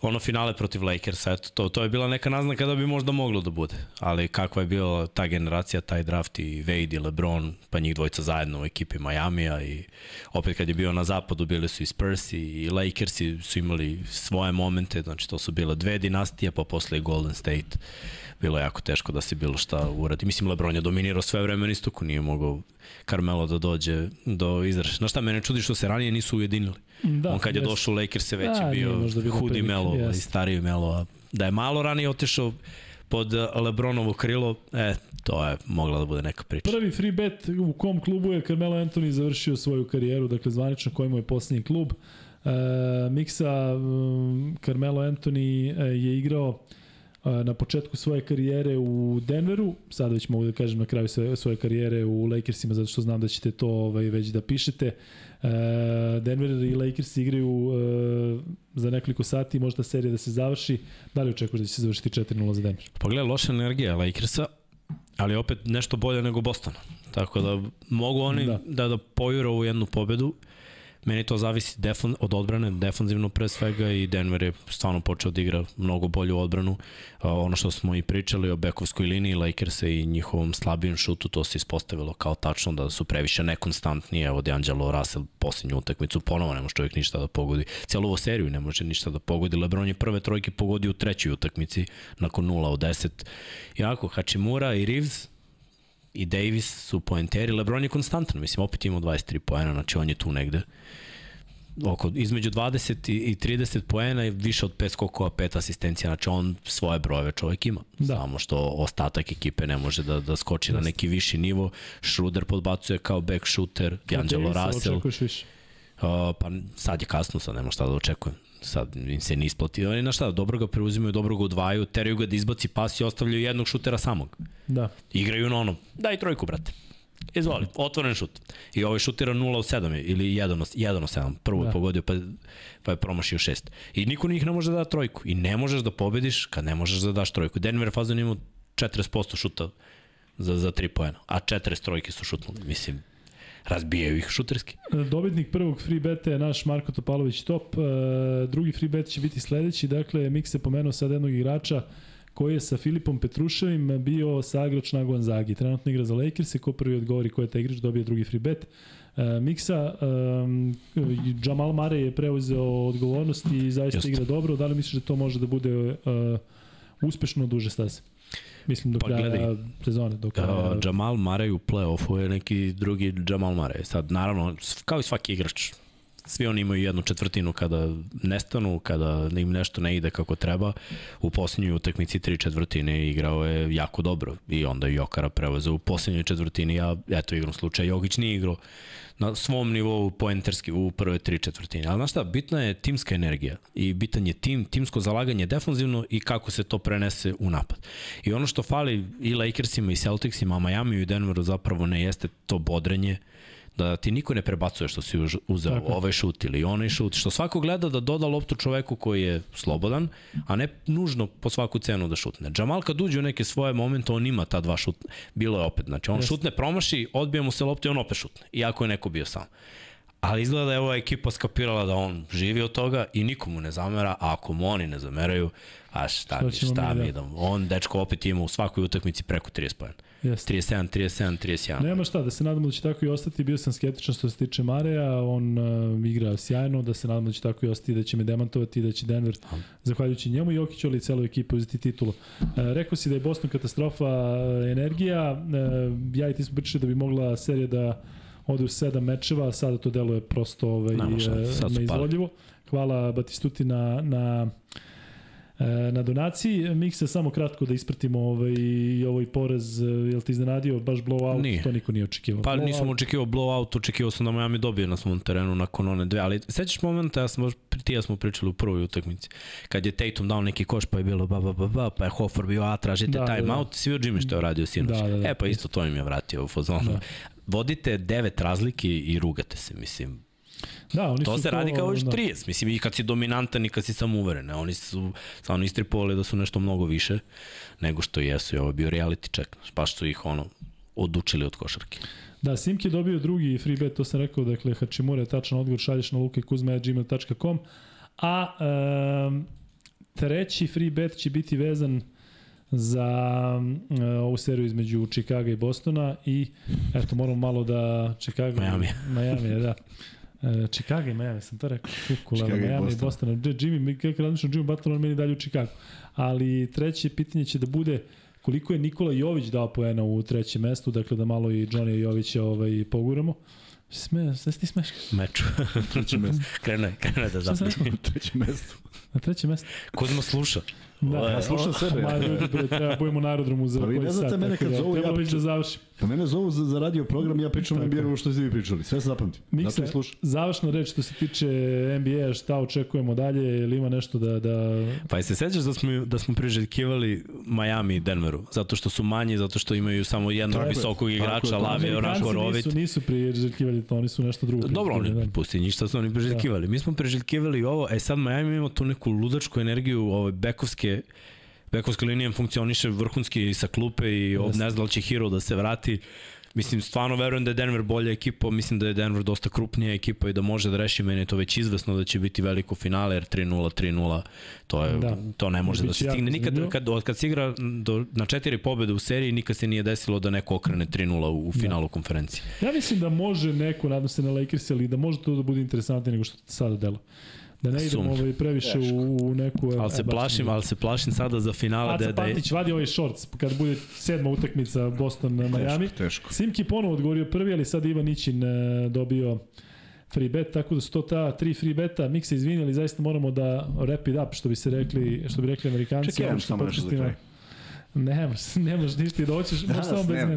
ono finale protiv Lakersa, eto, to, to je bila neka naznaka da bi možda moglo da bude. Ali kakva je bila ta generacija, taj draft i Wade i LeBron, pa njih dvojica zajedno u ekipi Majamija i opet kad je bio na zapadu bili su i Spurs i Lakersi su imali svoje momente, znači to su bile dve dinastije, pa posle i Golden State bilo je jako teško da se bilo šta uradi. Mislim, Lebron je dominirao sve vreme na istoku, nije mogao Carmelo da dođe do izraša. Znaš šta, mene čudi što se ranije nisu ujedinili. Da, On kad je došao u Lakers se već da, je bio hudi Melo jest. i stariji Melo. A da je malo ranije otišao pod Lebronovo krilo, e, to je mogla da bude neka priča. Prvi free bet u kom klubu je Carmelo Anthony završio svoju karijeru, dakle zvanično kojemu je poslednji klub. E, Miksa, Carmelo Anthony e, je igrao na početku svoje karijere u Denveru, sada već mogu da kažem na kraju svoje karijere u Lakersima, zato što znam da ćete to ovaj, već da pišete. Denver i Lakers igraju za nekoliko sati, možda serija da se završi. Da li očekuješ da će se završiti 4-0 za Denver? Pa gledaj, loša energija Lakersa, ali opet nešto bolje nego Boston. Tako da mogu oni da, da, da pojure ovu jednu pobedu. Meni to zavisi defon, od odbrane, defanzivno pre svega i Denver je stvarno počeo da igra mnogo bolju odbranu. Ono što smo i pričali o bekovskoj liniji Lakersa i njihovom slabijem šutu, to se ispostavilo kao tačno da su previše nekonstantni. Evo D'Angelo Russell posljednju utakmicu ponovo ne može čovjek ništa da pogodi. Cijelu ovo seriju ne može ništa da pogodi. Lebron je prve trojke pogodio u trećoj utakmici nakon 0 od 10. Jako, Hachimura i Reeves i Davis su poenteri. Lebron je konstantan, mislim, opet imao 23 poena, znači on je tu negde oko, između 20 i 30 poena i više od 5 skokova, 5 asistencija, znači on svoje brojeve čovjek ima. Da. Samo što ostatak ekipe ne može da, da skoči Just. na neki viši nivo. Schroeder podbacuje kao back shooter, D'Angelo Russell. Očekuješ više? Uh, pa sad je kasno, sad nema šta da očekujem. Sad im se ne isplati. Oni na šta, dobro ga preuzimaju, dobro ga udvaju, teraju ga da izbaci pas i ostavljaju jednog šutera samog. Da. Igraju na ono, daj trojku, brate. Izvoli, otvoren šut. I ovaj šutira 0 od 7 ili 1 od, 1 od 7. Prvo da. je pogodio pa, pa je promašio 6. I niko njih ne može da da trojku. I ne možeš da pobediš kad ne možeš da daš trojku. Denver fazon ima 40% šuta za, za 3 poena, a 40 trojke su šutnuli. Mislim, razbijaju ih šuterski. Dobitnik prvog free beta je naš Marko Topalović top. E, drugi free bet će biti sledeći. Dakle, Mik se pomenuo sad jednog igrača koji je sa Filipom Petruševim bio sagrač na Gonzagi. Trenutno igra za Lakers, ko prvi odgovori ko je taj igrač, dobije drugi free bet. E, Miksa, um, Jamal Mare je preuzeo odgovornost i zaista Just. igra dobro. Da li misliš da to može da bude uh, uspešno duže staze? Mislim do pa, kraja sezone. Do kraja... Uh, Jamal Mare u play-offu je neki drugi Jamal Mare. Sad, naravno, kao i svaki igrač, svi oni imaju jednu četvrtinu kada nestanu, kada im nešto ne ide kako treba. U poslednjoj utakmici tri četvrtine igrao je jako dobro i onda je Jokara prevezao u poslednjoj četvrtini, ja eto igram slučaj, Jogić nije igrao na svom nivou poenterski u prve tri četvrtine. Ali znaš šta, bitna je timska energija i bitan je tim, timsko zalaganje defanzivno i kako se to prenese u napad. I ono što fali i Lakersima i Celticsima, a Miami i Denveru zapravo ne jeste to bodrenje, da ti niko ne prebacuje što si uzeo Tako. ovaj šut ili onaj šut, što svako gleda da doda loptu čoveku koji je slobodan, a ne nužno po svaku cenu da šutne. Džamal kad uđe u neke svoje momente, on ima ta dva šut, bilo je opet, znači on yes. šutne, promaši, odbija mu se loptu i on opet šutne, iako je neko bio sam. Ali izgleda da je ova ekipa skapirala da on živi od toga i nikomu ne zamera, a ako mu oni ne zameraju, a šta, mi, šta mi, mi da. On, dečko, opet ima u svakoj utakmici preko 30 pojena. Jeste. 37, 37, 31. Nema šta, da se nadamo da će tako i ostati. Bio sam skeptičan što se tiče Mareja, on uh, igra sjajno, da se nadamo da će tako i ostati, da će me demantovati, da će Denver, um. zahvaljujući njemu i Okiću, ali i celoj ekipi uzeti titulu. Uh, rekao si da je Boston katastrofa uh, energija, uh, ja i ti smo pričali da bi mogla serija da ode u sedam mečeva, sada to deluje prosto ovaj, neizvodljivo. Hvala Batistuti na, na E, na donaciji. Miksa, samo kratko da ispratimo ovaj, ovaj porez, e, jel ti iznenadio baš blowout? Nije. To niko nije očekivao. Pa blow nisam očekivao blowout, očekivao sam da Miami dobije na svom terenu nakon one dve, ali sećaš momenta, ja sam, ti ja smo pričali u prvoj utakmici, kad je Tatum dao neki koš, pa je bilo ba, ba, ba, ba pa je Hofer bio, a tražite da, time da, da. out, svi od Jimmy što je uradio sinoć. Da, da, da, e pa isto to im je vratio u fazonu. Da. Vodite devet razlike i rugate se, mislim, Da, oni to su se to, radi kao još da. 30. Mislim, i kad si dominantan i kad si samouveren. Oni su stvarno istripovali da su nešto mnogo više nego što jesu. I ovo je bio reality check. Baš su ih ono, odučili od košarke. Da, Simki je dobio drugi free bet, to sam rekao, dakle, Hačimura je tačan odgovor, šalješ na lukekuzme.gmail.com, a um, treći free bet će biti vezan za uh, ovu seriju između Chicago i Bostona i eto moramo malo da Chicago Miami Miami da Uh, Chicago i Miami, sam to rekao. Kukula, Miami i Boston. Jimmy, kako razmišljam, Jimmy Butler, on meni dalje u Chicago. Ali treće pitanje će da bude koliko je Nikola Jović dao poena u trećem mestu, dakle da malo i Johnny Jovića ovaj, poguramo. Sme, sve ti smeš? Meču. treće mesto. (laughs) krene, krene da zapne. treće mesto. Na trećem mestu. Kuzma sluša. Da, ja slušam sebe. (laughs) Ma ljudi, bre, treba budemo na aerodromu za pa koji ne znate sat. mene kad zovu, ja pričam. Da završim. Pa mene zovu za, za radio program, ja pričam na NBA što ste vi pričali. Sve se zapamti. Miksa, završna reč što se tiče NBA, šta očekujemo dalje, ili ima nešto da... da... Pa i se sećaš da smo, da smo priželjkivali Miami i Denveru, zato što su manji, zato što imaju samo jednog Treba. visokog igrača, Lavi, Oranko, Rovit. Nisu, nisu priželjkivali to, oni su nešto drugo. Dobro, oni, da. pusti ništa su oni priželjkivali. Da. Mi smo priželjkivali ovo, e sad Miami ima tu neku ludačku energiju, ove bekovske bekovska linija funkcioniše vrhunski sa klupe i yes. ne zna da će Hero da se vrati. Mislim, stvarno verujem da je Denver bolja ekipa, mislim da je Denver dosta krupnija ekipa i da može da reši, meni je to već izvesno da će biti veliko finale, jer 3-0, 3-0, to, je, da. to ne može da se stigne. Nikad, kad, kad se igra do, na četiri pobede u seriji, nikad se nije desilo da neko okrene 3-0 u, u da. finalu da. konferencije. Ja mislim da može neko, nadam se na Lakers, ali da može to da bude interesantnije nego što sada delo. Da ne idemo ovaj previše u, u neku... Ali se plašim, ali se plašim sada za finale Aca da, da Pantić vadi ovaj shorts kad bude sedma utakmica Boston na Miami. Teško, teško. Simki ponovo odgovorio prvi, ali sad Ivan Ićin e, dobio free bet, tako da su to ta tri free beta. Mik se izvini, ali zaista moramo da wrap it up, što bi se rekli, što bi rekli Amerikanci. Čekaj, ja samo nešto za kraj. Ne možeš, ne možeš ništa i doćeš, možeš samo bez mene.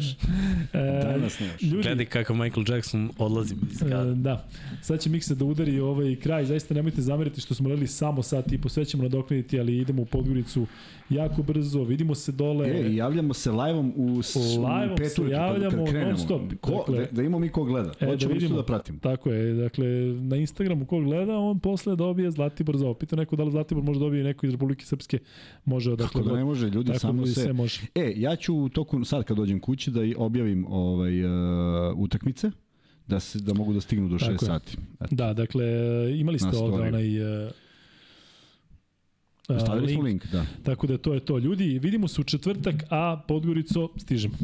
E, Danas nemaš. Ljudi, Gledaj kako Michael Jackson odlazi iz e, grada. da, sad će Mikse da udari ovaj kraj, zaista nemojte zameriti što smo radili samo sat i po, sve ćemo nadoknaditi, ali idemo u Podgoricu jako brzo, vidimo se dole. E, javljamo se live-om u, s, Live-om u pet se javljamo kad krenemo. non-stop, Ko, dakle. da, da imamo mi ko gleda. E, da Hoćemo isto vidimo. da pratimo. Tako je, dakle, na Instagramu ko gleda, on posle dobije Zlatibor za ovo. Pita neko da li Zlatibor može dobije neko iz Republike Srpske, može odakle Tako da ne može, ljudi, samo da se... sve može. E, ja ću u toku, sad kad dođem kući, da objavim ovaj, uh, utakmice, da, se, da mogu da stignu do 6 Tako je. sati. Eto. Da, dakle, imali ste ovde onaj... Uh, Stavili smo link, da. tako da to je to. Ljudi, vidimo se u četvrtak, a Podgorico stižemo.